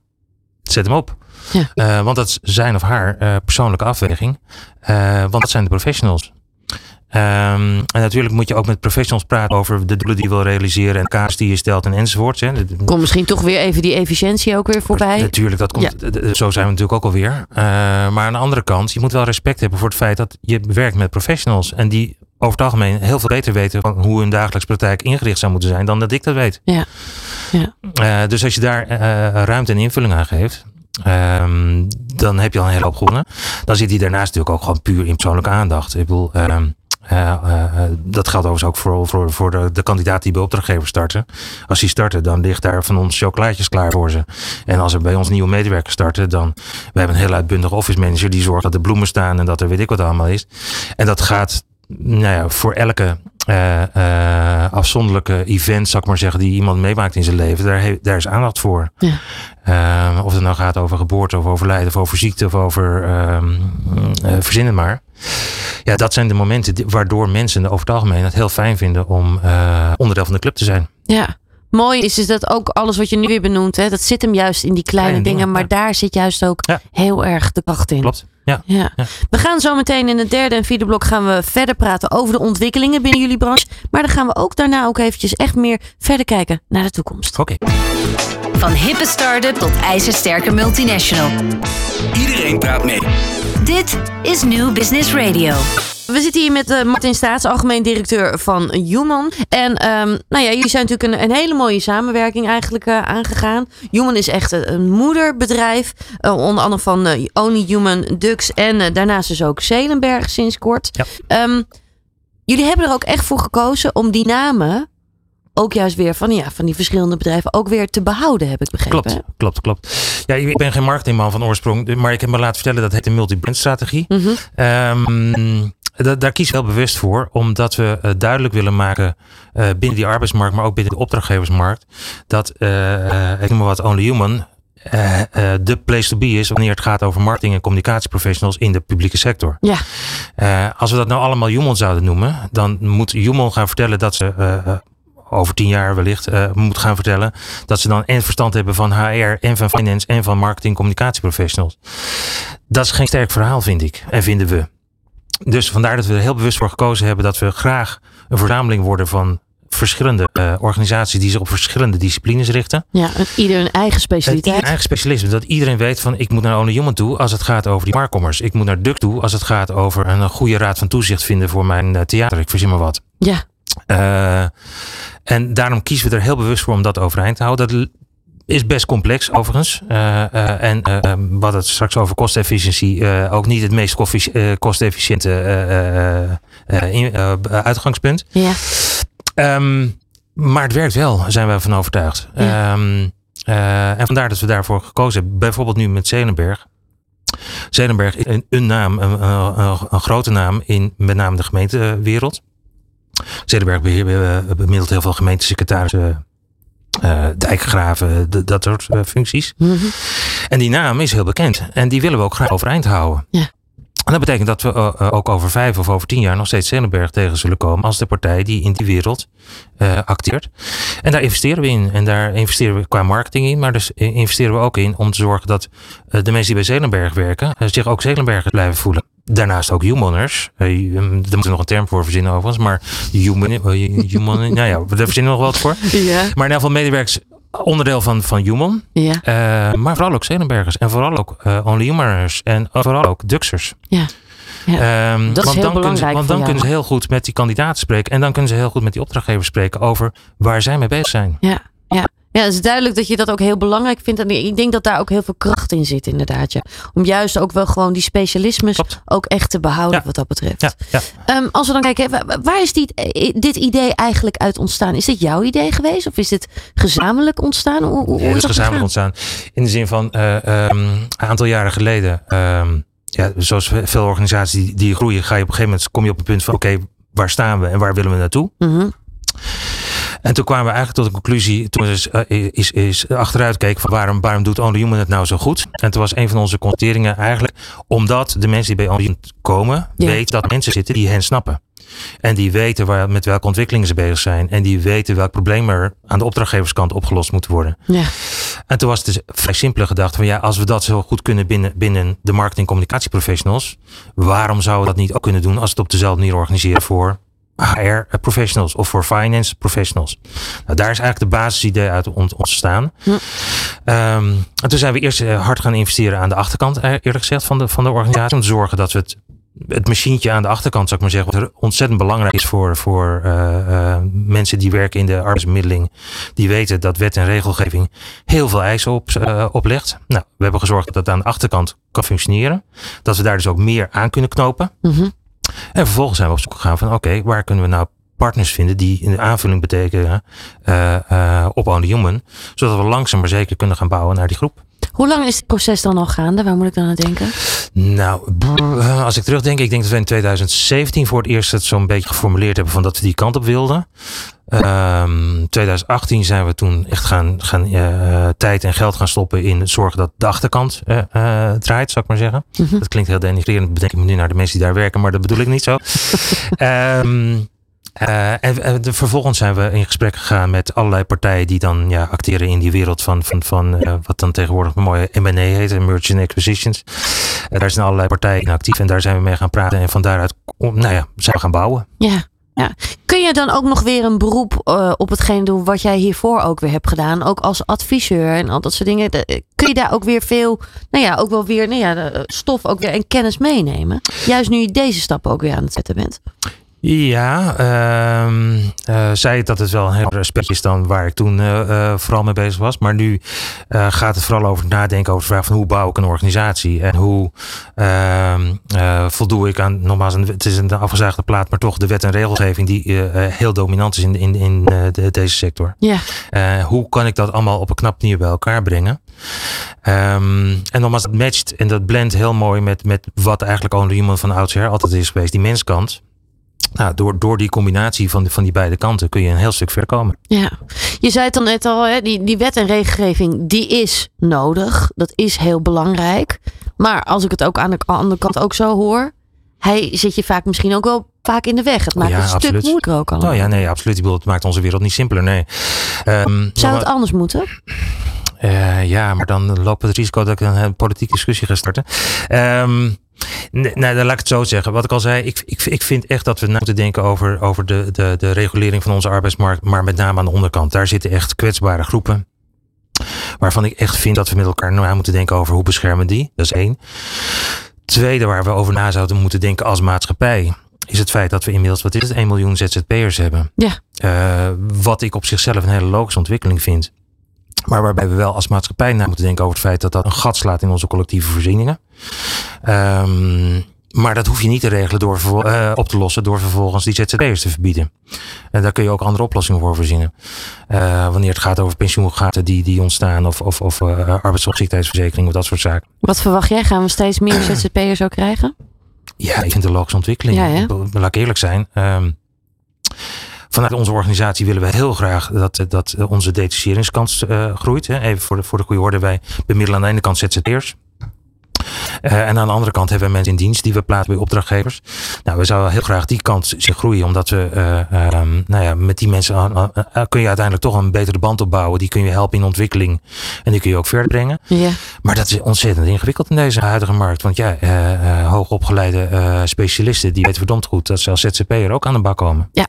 zet hem op. Ja. Eh, want dat is zijn of haar eh, persoonlijke afweging. Want dat zijn de professionals. Ehm, en natuurlijk moet je ook met professionals praten over de doelen die je wil realiseren en kaars die je stelt en enzovoorts. Hè. De- Komt misschien toch weer even die efficiëntie ook weer voorbij. Natuurlijk, dat komt, Ja. zo zijn we natuurlijk ook alweer. Uh, maar aan de andere kant, je moet wel respect hebben voor het feit dat je werkt met professionals. En die over het algemeen heel veel beter weten van hoe hun dagelijks praktijk ingericht zou moeten zijn dan dat ik dat weet. Ja. Ja. Eh, dus als je daar eh, ruimte en invulling aan geeft, ehm, dan heb je al een hele hoop gewonnen. Dan zit hij daarnaast natuurlijk ook gewoon puur in persoonlijke aandacht. Ik bedoel, ehm, eh, dat geldt overigens ook voor, voor, voor de, de kandidaat die bij opdrachtgever starten. Als die starten, dan ligt daar van ons chocolaatjes klaar voor ze. En als er bij ons nieuwe medewerkers starten, dan... We hebben een heel uitbundige office manager die zorgt dat er bloemen staan en dat er weet ik wat allemaal is. En dat gaat nou ja, voor elke eh, eh, afzonderlijke event, zal ik maar zeggen, die iemand meemaakt in zijn leven, daar, he- daar is aandacht voor. Ja. Eh, of het nou gaat over geboorte of overlijden of over ziekte of over ehm eh, verzin het maar. Ja, dat zijn de momenten waardoor mensen over het algemeen het heel fijn vinden om onderdeel van de club te zijn. Ja. Mooi is, is dat ook alles wat je nu weer benoemt. Hè, dat zit hem juist in die kleine, Kleine dingen. dingen, Maar ja. daar zit juist ook Ja. heel erg de kracht in. Klopt. Ja. Ja. Ja. We gaan zo meteen in het derde en vierde blok gaan we verder praten over de ontwikkelingen binnen jullie branche. Maar dan gaan we ook daarna ook eventjes echt meer verder kijken naar de toekomst. Oké. Van hippe start-up tot ijzersterke multinational. Iedereen praat mee. Dit is New Business Radio. We zitten hier met uh, Martin Staats, algemeen directeur van Human. En um, nou ja, jullie zijn natuurlijk een, een hele mooie samenwerking eigenlijk uh, aangegaan. Human is echt een, een moederbedrijf. Uh, onder andere van Only Human, Dux en daarnaast dus ook Zelenberg sinds kort. Ja. Um, jullie hebben er ook echt voor gekozen om die namen ook juist weer van, ja, van die verschillende bedrijven ook weer te behouden, heb ik begrepen. Klopt, klopt, klopt. Ja, ik ben geen marketingman van oorsprong, maar ik heb me laten vertellen dat het een multi-brand strategie. Mm -hmm. Daar kies ik wel bewust voor, omdat we uh, duidelijk willen maken uh, binnen die arbeidsmarkt, maar ook binnen de opdrachtgeversmarkt, dat, uh, ik noem maar wat, Only Human, de place to be is wanneer het gaat over marketing en communicatieprofessionals in de publieke sector. Ja. als we dat nou allemaal Human zouden noemen, dan moet Human gaan vertellen dat ze over tien jaar wellicht uh, moet gaan vertellen. Dat ze dan en verstand hebben van HR en van finance en van marketing communicatieprofessionals. Dat is geen sterk verhaal, vind ik. En vinden we. Dus vandaar dat we er heel bewust voor gekozen hebben dat we graag een verzameling worden van verschillende uh, organisaties die zich op verschillende disciplines richten. Ja, ieder een eigen specialiteit. Een eigen specialisme. Dat iedereen weet van ik moet naar Only Human toe als het gaat over die marktcommers. Ik moet naar Duck toe als het gaat over een goede raad van toezicht vinden voor mijn uh, theater. Ik verzin maar wat. Ja. Uh, en daarom kiezen we er heel bewust voor om dat overeind te houden. Dat is best complex overigens. Uh, uh, en uh, wat het straks over kostefficiëntie ook niet het meest kostefficiënte uitgangspunt. Ja. Um, maar het werkt wel, zijn we van overtuigd. Ja. Um, en vandaar dat we daarvoor gekozen hebben. Bijvoorbeeld nu met Zelenberg. Zelenberg is een, een naam, een, een, een, grote naam in met name de gemeentewereld. Zedenberg bemiddelt heel veel gemeentesecretarissen, dijkgraven, dat soort uh, functies. Mm -hmm. En die naam is heel bekend. En die willen we ook graag overeind houden. Ja. En dat betekent dat we uh, ook over vijf of over tien jaar nog steeds Zelenberg tegen zullen komen als de partij die in die wereld acteert. En daar investeren we in. En daar investeren we qua marketing in, maar dus investeren we ook in om te zorgen dat de mensen die bij Zelenberg werken zich ook Zelenbergers blijven voelen. Daarnaast ook humaners. Uh, daar moeten we nog een term voor verzinnen overigens. Maar human, uh, human nou ja, daar verzinnen we nog wat voor. Ja. Maar in ieder geval medewerkers onderdeel van, van Human. Ja. Uh, maar vooral ook Zelenbergers. En vooral ook uh, Only Humaners. En vooral ook Duxers. Ja. Ja, um, dat is want heel dan belangrijk kunnen ze, want dan kunnen ze heel goed met die kandidaten spreken. En dan kunnen ze heel goed met die opdrachtgevers spreken over waar zij mee bezig zijn. Ja, ja. Het is duidelijk dat je dat ook heel belangrijk vindt. En ik denk dat daar ook heel veel kracht in zit, inderdaad. Ja. Om juist ook wel gewoon die specialismes Klopt. ook echt te behouden, Ja. wat dat betreft. Ja, ja. Um, als we dan kijken, wa- waar is dit, eh, dit idee eigenlijk uit ontstaan? Is dit jouw idee geweest? Of is dit gezamenlijk ontstaan? Hoe, is dat is gezamenlijk ontstaan. In de zin van eh, ehm, een aantal jaren geleden. ehm, ja, zoals veel organisaties die, die groeien, ga je op een gegeven moment kom je op het punt van oké, waar staan we en waar willen we naartoe? Mhm. En toen kwamen we eigenlijk tot de conclusie, toen we dus, eh, is, is achteruit keken van waarom, waarom doet Only Human het nou zo goed? En toen was een van onze constateringen eigenlijk, omdat de mensen die bij Only Human komen, weten dat mensen zitten die hen snappen. En die weten waar, met welke ontwikkelingen ze bezig zijn. En die weten welk probleem er aan de opdrachtgeverskant opgelost moet worden. Ja. En toen was het dus vrij simpele gedachte van ja, als we dat zo goed kunnen binnen, binnen de marketing communicatieprofessionals, waarom zouden we dat niet ook kunnen doen als we het op dezelfde manier organiseren voor HR professionals of voor finance professionals? Nou, daar is eigenlijk de basisidee uit ont- ontstaan. Hm. Ehm, en toen zijn we eerst eh, hard gaan investeren aan de achterkant, eh, eerlijk gezegd, van de, van de organisatie. Om te zorgen dat we het het machientje aan de achterkant, zou ik maar zeggen, wat ontzettend belangrijk is voor, voor eh, eh, mensen die werken in de arbeidsbemiddeling, die weten dat wet en regelgeving heel veel eisen op, eh, oplegt. Nou, we hebben gezorgd dat dat aan de achterkant kan functioneren. Dat we daar dus ook meer aan kunnen knopen. Mhm. En vervolgens zijn we op zoek gegaan van oké, waar kunnen we nou partners vinden die in de aanvulling betekenen eh, eh, op Only Human. Zodat we langzaam maar zeker kunnen gaan bouwen naar die groep. Hoe lang is het proces dan al gaande? Waar moet ik dan aan denken? Nou, eh, als ik terugdenk, ik denk dat we in 2017 voor het eerst het zo'n beetje geformuleerd hebben van dat we die kant op wilden. Ehm 2018 zijn we toen echt gaan, gaan eh, tijd en geld gaan stoppen in zorgen dat de achterkant eh, draait, zou ik maar zeggen. Mhm. Dat klinkt heel denigrerend, bedenk ik me nu naar de mensen die daar werken, maar dat bedoel ik niet zo. Ehm eh, en de- vervolgens zijn we in gesprek gegaan met allerlei partijen die dan ja, acteren in die wereld van, van, van eh, wat dan tegenwoordig een mooie M&A heet, en Merchant Acquisitions. Eh, daar zijn allerlei partijen in actief en daar zijn we mee gaan praten en van daaruit nou ja, zijn we gaan bouwen. Ja. ja. Kun je dan ook nog weer een beroep op hetgeen doen wat jij hiervoor ook weer hebt gedaan? Ook als adviseur en al dat soort dingen. Kun je daar ook weer veel, nou ja, ook wel weer nou ja, stof ook weer en kennis meenemen? Juist nu je deze stappen ook weer aan het zetten bent. Ja, uh, uh, zei het dat het wel een heel aspect is dan waar ik toen uh, vooral mee bezig was. Maar nu gaat het vooral over nadenken over de vraag van hoe bouw ik een organisatie. En hoe ehm, voldoe ik aan, nogmaals, het is een afgezaagde plaat, maar toch de wet en regelgeving die heel dominant is in, in, in de, deze sector. Ja. hoe kan ik dat allemaal op een knap manier bij elkaar brengen? Um, en nogmaals, het matcht en dat blendt heel mooi met, met wat eigenlijk Only Human van oudsher altijd is geweest, die menskant. Nou, door, door die combinatie van, de, van die beide kanten kun je een heel stuk verder komen. Ja, je zei het dan net al, hè, die, die wet en regelgeving die is nodig. Dat is heel belangrijk. Maar als ik het ook aan de andere kant ook zo hoor, hij zit je vaak misschien ook wel vaak in de weg. Het maakt het een stuk moeilijker ook al. Oh ja, nee, absoluut. het maakt onze wereld niet simpeler. Nee. Um, Zou het anders moeten? Uh, ja, maar dan we het risico dat ik een politieke discussie ga starten. Um, Nee, dan laat ik het zo zeggen. Wat ik al zei, ik, ik, ik vind echt dat we na moeten denken over, over de, de, de regulering van onze arbeidsmarkt, maar met name aan de onderkant. Daar zitten echt kwetsbare groepen. Waarvan ik echt vind dat we met elkaar na moeten denken over hoe beschermen die. Dat is één. Tweede waar we over na zouden moeten denken als maatschappij. Is het feit dat we inmiddels, wat is het, 1 miljoen ZZP'ers hebben. Ja. Uh, wat ik op zichzelf een hele logische ontwikkeling vind. Maar waarbij we wel als maatschappij na moeten denken over het feit dat dat een gat slaat in onze collectieve voorzieningen. Um, maar dat hoef je niet te regelen door uh, op te lossen door vervolgens die ZZP'ers te verbieden. En daar kun je ook andere oplossingen voor verzinnen. Uh, wanneer het gaat over pensioengaten die, die ontstaan of, of, of uh, arbeidsongeschiktheidsverzekering of dat soort zaken. Wat verwacht jij? Gaan we steeds meer ZZP'ers ook krijgen? Ja, ik vind een logische ontwikkeling. Ja, Laat ik eerlijk zijn. Um, Vanuit onze organisatie willen we heel graag dat, dat onze detacheringskans uh, groeit. Hè. Even voor de, voor de goede orde, wij bemiddelen aan de ene kant ZZP'ers. Uh, en aan de andere kant hebben we mensen in dienst die we plaatsen bij opdrachtgevers. Nou, we zouden heel graag die kant zien groeien, omdat we, uh, um, nou ja, met die mensen kun je uiteindelijk toch een betere band opbouwen. Die kun je helpen in ontwikkeling en die kun je ook verder brengen. Ja. Maar dat is ontzettend ingewikkeld in deze huidige markt. Want ja, hoogopgeleide specialisten, die weten verdomd goed dat ze als ZZP'er ook aan de bak komen. Ja.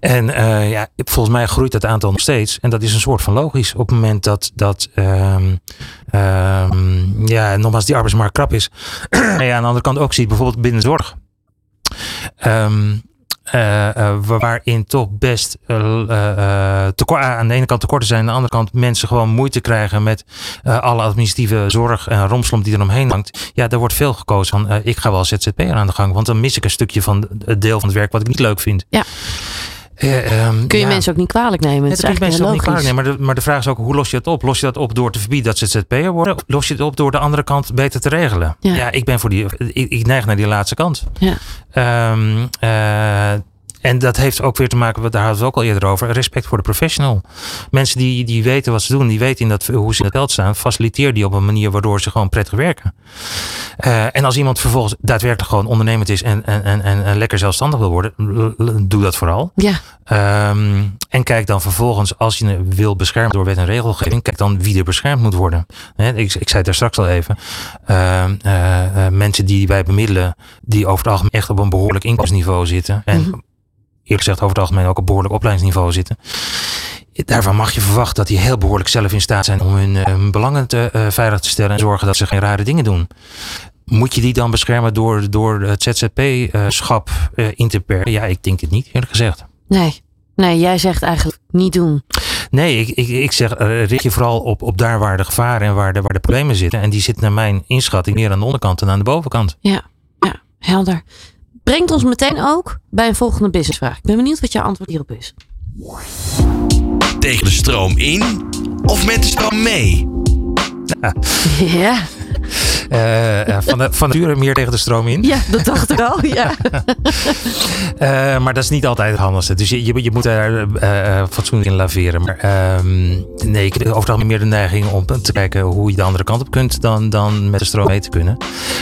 En uh, ja, volgens mij groeit dat aantal nog steeds. En dat is een soort van logisch. Op het moment dat, dat um, um, ja, nogmaals die arbeidsmarkt krap is. en je aan de andere kant ook ziet, bijvoorbeeld binnen zorg. Um, uh, uh, waarin toch best uh, tekort, aan de ene kant tekorten zijn, aan de andere kant mensen gewoon moeite krijgen met alle administratieve zorg en romslomp die er omheen hangt. Ja, daar wordt veel gekozen van ik ga wel ZZP'er aan de gang, want dan mis ik een stukje van het deel van het werk wat ik niet leuk vind. Ja. Um, Kun je ja. mensen ook niet kwalijk nemen? Het is eigenlijk mensen ook niet kwalijk nemen. Maar de, maar de vraag is ook, hoe los je dat op? Los je dat op door te verbieden dat ze ZZP'er worden? Los je het op door de andere kant beter te regelen? Ja, ja ik ben voor die. Ik, ik, neig naar die laatste kant. Ja. Um, uh, en dat heeft ook weer te maken, daar hadden we het ook al eerder over, respect voor de professional. Mensen die, die weten wat ze doen, die weten in dat, hoe ze in het veld staan, faciliteer die op een manier waardoor ze gewoon prettig werken. Uh, en als iemand vervolgens daadwerkelijk gewoon ondernemend is en, en, en, en lekker zelfstandig wil worden, doe dat vooral. Ja. Um, en kijk dan vervolgens, als je wil beschermen door wet en regelgeving, kijk dan wie er beschermd moet worden. He, ik, ik zei het daar straks al even. Uh, uh, mensen die wij bemiddelen, die over het algemeen echt op een behoorlijk inkomensniveau zitten. En mm -hmm eerlijk gezegd over het algemeen ook op behoorlijk opleidingsniveau zitten. Daarvan mag je verwachten dat die heel behoorlijk zelf in staat zijn om hun, uh, belangen te, uh, veilig te stellen en zorgen dat ze geen rare dingen doen. Moet je die dan beschermen door, door het ZZP-schap uh, in te perken? Ja, ik denk het niet, eerlijk gezegd. Nee. Nee, jij zegt eigenlijk niet doen. Nee, ik, ik, ik zeg, richt je vooral op, op daar waar de gevaren en waar de, waar de problemen zitten. En die zitten naar mijn inschatting meer aan de onderkant dan aan de bovenkant. Ja, ja helder. Brengt ons meteen ook bij een volgende businessvraag. Ik ben benieuwd wat jouw antwoord hierop is. Tegen de stroom in of met de stroom mee? Ja. Uh, van, de, van nature meer tegen de stroom in. Ja, dat dacht ik al. Ja. uh, maar dat is niet altijd het handigste. Dus je, je, je moet daar fatsoenlijk in laveren. Maar ehm, nee, ik heb over het algemeen meer de neiging om te kijken hoe je de andere kant op kunt dan, dan met de stroom mee te kunnen.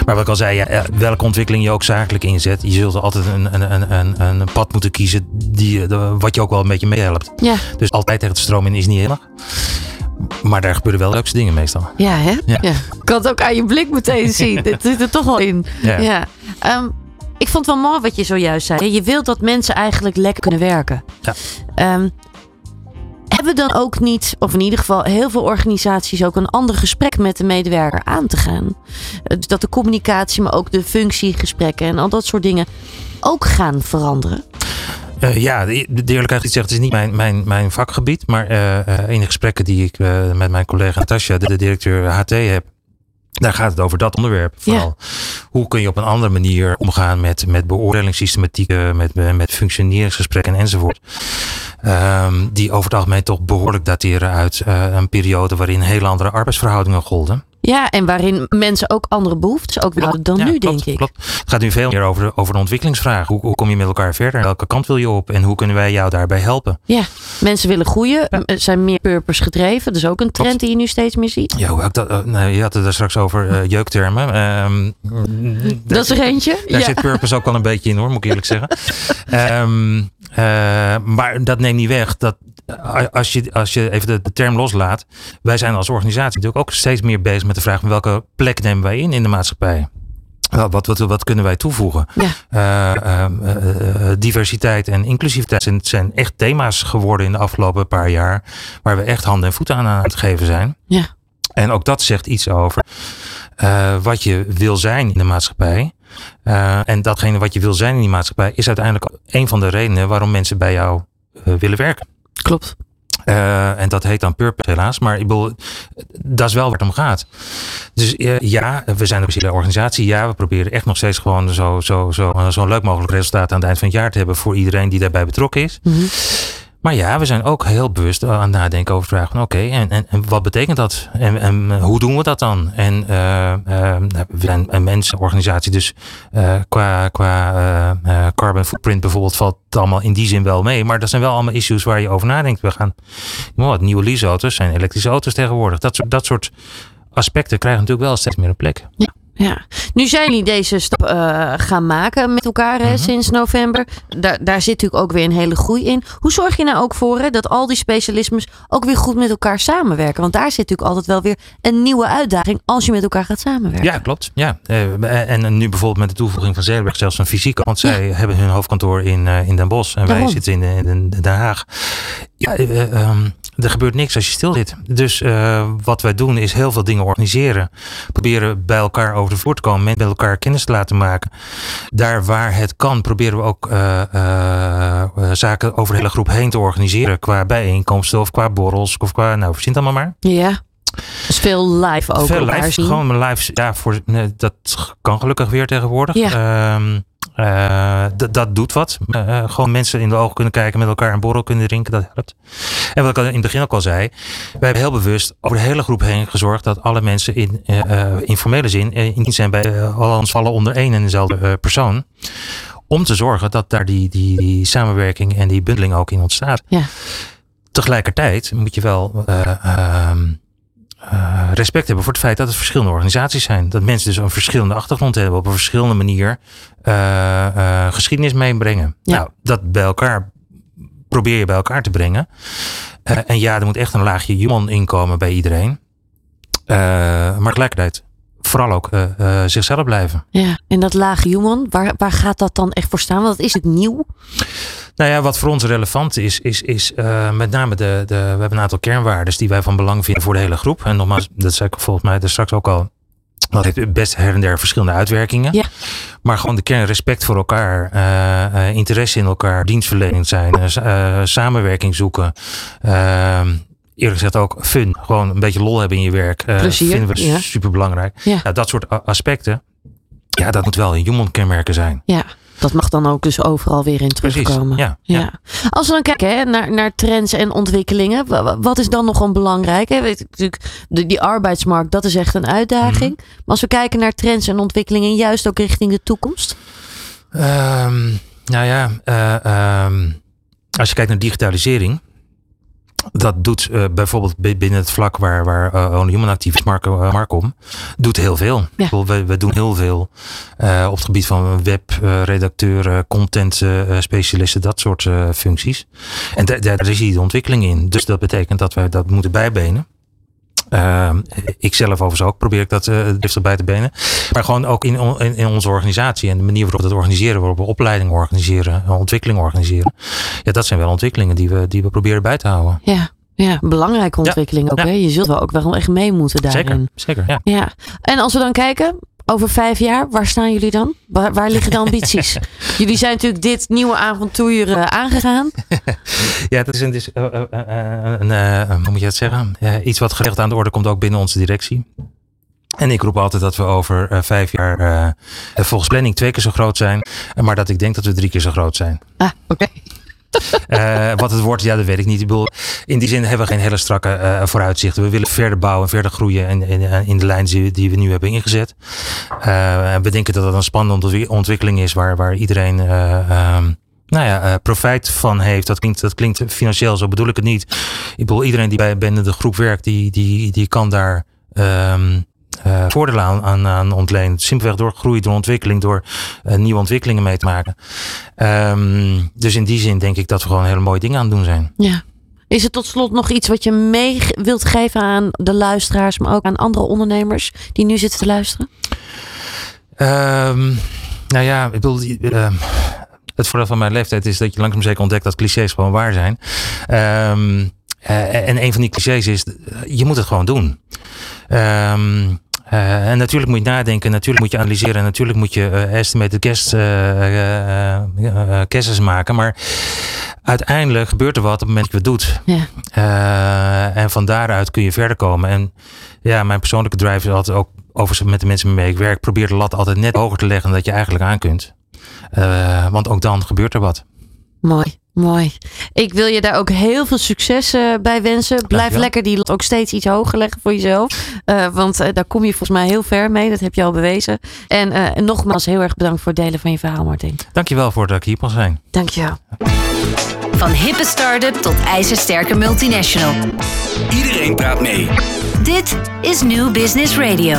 Maar wat ik al zei, ja, welke ontwikkeling je ook zakelijk inzet, je zult altijd een, een, een, een pad moeten kiezen die, wat je ook wel een beetje meehelpt. Ja. Dus altijd tegen de stroom in is niet helemaal. Maar daar gebeuren wel leukste dingen meestal. Ja, hè? Ja. Ik kan het ook aan je blik meteen zien. Dit zit er toch wel in. Ja. ja. Um, Ik vond het wel mooi wat je zojuist zei. Je wilt dat mensen eigenlijk lekker kunnen werken. Ja. Ehm, hebben we dan ook niet, of in ieder geval heel veel organisaties, ook een ander gesprek met de medewerker aan te gaan? Eh, Dus dat de communicatie, maar ook de functiegesprekken en al dat soort dingen ook gaan veranderen. Eh, ja, de, de eerlijkheid het is niet mijn, mijn, mijn vakgebied. Maar eh, eh, in de gesprekken die ik met mijn collega Natasja, de, de directeur HT, heb. Daar gaat het over dat onderwerp. Vooral. Hoe kun je op een andere manier omgaan met, met beoordelingssystematieken, met, met functioneringsgesprekken enzovoort. Ehm, die over het algemeen toch behoorlijk dateren uit een periode waarin hele andere arbeidsverhoudingen golden. Ja, en waarin mensen ook andere behoeftes ook hadden dan Ja, nu, klopt, denk ik. Klopt. Het gaat nu veel meer over de, over de ontwikkelingsvraag. Hoe, hoe kom je met elkaar verder? Welke kant wil je op? En hoe kunnen wij jou daarbij helpen? Ja, mensen willen groeien, zijn meer purpose gedreven. Dat is ook een trend die je nu steeds meer ziet. Ja, ik dat? eh, je had het er straks over eh, jeuktermen. Ehm, Dat is er eentje. Daar Ja. zit purpose ook wel een beetje in hoor, moet ik eerlijk zeggen. Ehm, eh, maar dat neemt niet weg dat als je, als je even de, de term loslaat. Wij zijn als organisatie natuurlijk ook steeds meer bezig met de vraag van welke plek nemen wij in in de maatschappij. Wat, wat, wat kunnen wij toevoegen? Ja. Eh, eh, eh, diversiteit en inclusiviteit zijn, zijn echt thema's geworden in de afgelopen paar jaar. Waar we echt handen en voeten aan aan het geven zijn. Ja. En ook dat zegt iets over wat je wil zijn in de maatschappij. En datgene wat je wil zijn in die maatschappij is uiteindelijk een van de redenen waarom mensen bij jou willen werken. Klopt. Eh, en dat heet dan purpose helaas. Maar ik bedoel, dat is wel waar het om gaat. Dus eh, ja, we zijn een officiële organisatie. Ja, we proberen echt nog steeds gewoon zo, zo, zo, zo leuk mogelijk resultaat aan het eind van het jaar te hebben voor iedereen die daarbij betrokken is. Mhm. Maar ja, we zijn ook heel bewust aan het nadenken over de vraag van oké, en, en, wat betekent dat? En, en hoe doen we dat dan? En eh, eh, we zijn een mensenorganisatie, dus eh, qua, qua eh, eh, carbon footprint bijvoorbeeld valt het allemaal in die zin wel mee. Maar dat zijn wel allemaal issues waar je over nadenkt. We gaan, nou, wat nieuwe leaseauto's zijn elektrische auto's tegenwoordig. Dat soort, dat soort aspecten krijgen natuurlijk wel steeds meer een plek. Ja, nu zijn jullie deze stap eh, gaan maken met elkaar hè, Mhm. sinds november. Daar, daar zit natuurlijk ook weer een hele groei in. Hoe zorg je nou ook voor hè, dat al die specialismes ook weer goed met elkaar samenwerken? Want daar zit natuurlijk altijd wel weer een nieuwe uitdaging als je met elkaar gaat samenwerken. Ja, klopt. Ja. Eh, en nu bijvoorbeeld met de toevoeging van Zeeberg zelfs een fysieke. Want zij hebben hun hoofdkantoor in, eh, in Den Bosch. En Daarom. wij zitten in, in Den Haag. Ja, ehm, er gebeurt niks als je stil zit. Dus eh, wat wij doen is heel veel dingen organiseren. Proberen bij elkaar over de vloer te komen. Met elkaar kennis te laten maken. Daar waar het kan proberen we ook eh, eh, zaken over de hele groep heen te organiseren. Qua bijeenkomsten of qua borrels. Of qua, nou verzin het allemaal maar. Ja. Dus veel live ook Veel live, zien. gewoon mijn live. Ja, voor, nee, dat kan gelukkig weer tegenwoordig. Ehm, eh, d- dat doet wat. Eh, eh, gewoon mensen in de ogen kunnen kijken, met elkaar een borrel kunnen drinken, dat helpt. En wat ik al in het begin ook al zei, wij hebben heel bewust over de hele groep heen gezorgd dat alle mensen in eh, eh, informele zin eh, in dienst zijn bij althans vallen onder één en dezelfde eh, persoon. Om te zorgen dat daar die, die, die samenwerking en die bundeling ook in ontstaat. Ja. Tegelijkertijd moet je wel eh, ehm, uh, respect hebben voor het feit dat het verschillende organisaties zijn. Dat mensen dus een verschillende achtergrond hebben, op een verschillende manier uh, uh, geschiedenis meebrengen. Ja. Nou, dat bij elkaar probeer je bij elkaar te brengen. En ja, er moet echt een laagje human inkomen bij iedereen. Maar tegelijkertijd vooral ook zichzelf blijven. Ja, en dat lage human, waar, waar gaat dat dan echt voor staan? Want dat is het nieuw. Nou ja, wat voor ons relevant is, is, is uh, met name de, de. We hebben een aantal kernwaarden die wij van belang vinden voor de hele groep. En nogmaals, dat zei ik volgens mij er straks ook al. Dat heeft best her en der verschillende uitwerkingen. Ja. Maar gewoon de kern respect voor elkaar, uh, uh, interesse in elkaar, dienstverlening zijn, uh, samenwerking zoeken. Ehm, eerlijk gezegd ook fun. Gewoon een beetje lol hebben in je werk. Plezier, vinden we ja. super belangrijk. Ja. Nou, dat soort aspecten. Ja, dat moet wel een human kenmerken zijn. Ja. Dat mag dan ook dus overal weer in terugkomen. Precies, ja, ja. Als we dan kijken hè, naar, naar trends en ontwikkelingen, wat is dan nog een belangrijk? Hè? Weet, natuurlijk, de, die arbeidsmarkt, dat is echt een uitdaging. Mhm. Maar als we kijken naar trends en ontwikkelingen, juist ook richting de toekomst? Um, nou ja, uh, um, als je kijkt naar digitalisering. Dat doet uh, bijvoorbeeld binnen het vlak waar, waar uh, Only Human actief is, Marco, uh, Marcom, doet heel veel. Ja. We, we doen heel veel op het gebied van webredacteuren, content specialisten, dat soort functies. En daar is die ontwikkeling in. Dus dat betekent dat wij dat moeten bijbenen. Uh, ik zelf overigens ook probeer ik dat uh, bij te benen. Maar gewoon ook in, in, in, onze organisatie en de manier waarop we dat organiseren, waarop we opleidingen organiseren, ontwikkeling organiseren. Ja, dat zijn wel ontwikkelingen die we, die we proberen bij te houden. Ja. Ja, belangrijke ontwikkeling ook. Hè? Je zult wel ook wel echt mee moeten daarin. Zeker, zeker ja. ja. En als we dan kijken, over vijf jaar, waar staan jullie dan? Waar, waar liggen de ambities? jullie zijn natuurlijk dit nieuwe avontuur uh, aangegaan. ja, dat is een, is, uh, een hoe moet je het zeggen? iets wat gerecht aan de orde komt ook binnen onze directie. En ik roep altijd dat we over vijf jaar volgens planning twee keer zo groot zijn. Maar dat ik denk dat we drie keer zo groot zijn. Ah, oké. Uh, wat het wordt, ja, dat weet ik niet. Ik bedoel, in die zin hebben we geen hele strakke uh, vooruitzichten. We willen verder bouwen, verder groeien in, in, in de lijn die, die, we nu hebben ingezet. Uh, we denken dat dat een spannende ontwikkeling is waar, waar iedereen. Um, nou ja, profijt van heeft. Dat klinkt, dat klinkt financieel, zo bedoel ik het niet. Ik bedoel, iedereen die bij binnen de groep werkt, die, die, die kan daar um, uh, voordelen aan, aan, aan ontleent. Simpelweg door groei, door ontwikkeling, door uh, nieuwe ontwikkelingen mee te maken. Um, dus in die zin denk ik dat we gewoon hele mooie dingen aan het doen zijn. Ja. Is er tot slot nog iets wat je mee wilt geven aan de luisteraars, maar ook aan andere ondernemers die nu zitten te luisteren? Um, nou ja, ik bedoel, uh, het voordeel van mijn leeftijd is dat je langzaam zeker ontdekt dat clichés gewoon waar zijn. Um, en een van die clichés is, je moet het gewoon doen. Um, uh, en natuurlijk moet je nadenken, natuurlijk moet je analyseren, natuurlijk moet je uh, estimated guest uh, cases maken. Maar uiteindelijk gebeurt er wat op het moment dat je het doet. Ja. en van daaruit kun je verder komen. En ja, mijn persoonlijke drive is altijd ook over met de mensen waarmee ik werk, probeer de lat altijd net hoger te leggen dan dat je eigenlijk aan kunt. want ook dan gebeurt er wat. Mooi. Mooi. Ik wil je daar ook heel veel succes uh, bij wensen. Blijf lekker die lat ook steeds iets hoger leggen voor jezelf. Uh, want uh, daar kom je volgens mij heel ver mee. Dat heb je al bewezen. En nogmaals heel erg bedankt voor het delen van je verhaal, Martin. Dankjewel voor dat ik hier mag zijn. Dankjewel. Van hippe start-up tot ijzersterke multinational. Iedereen praat mee. Dit is New Business Radio.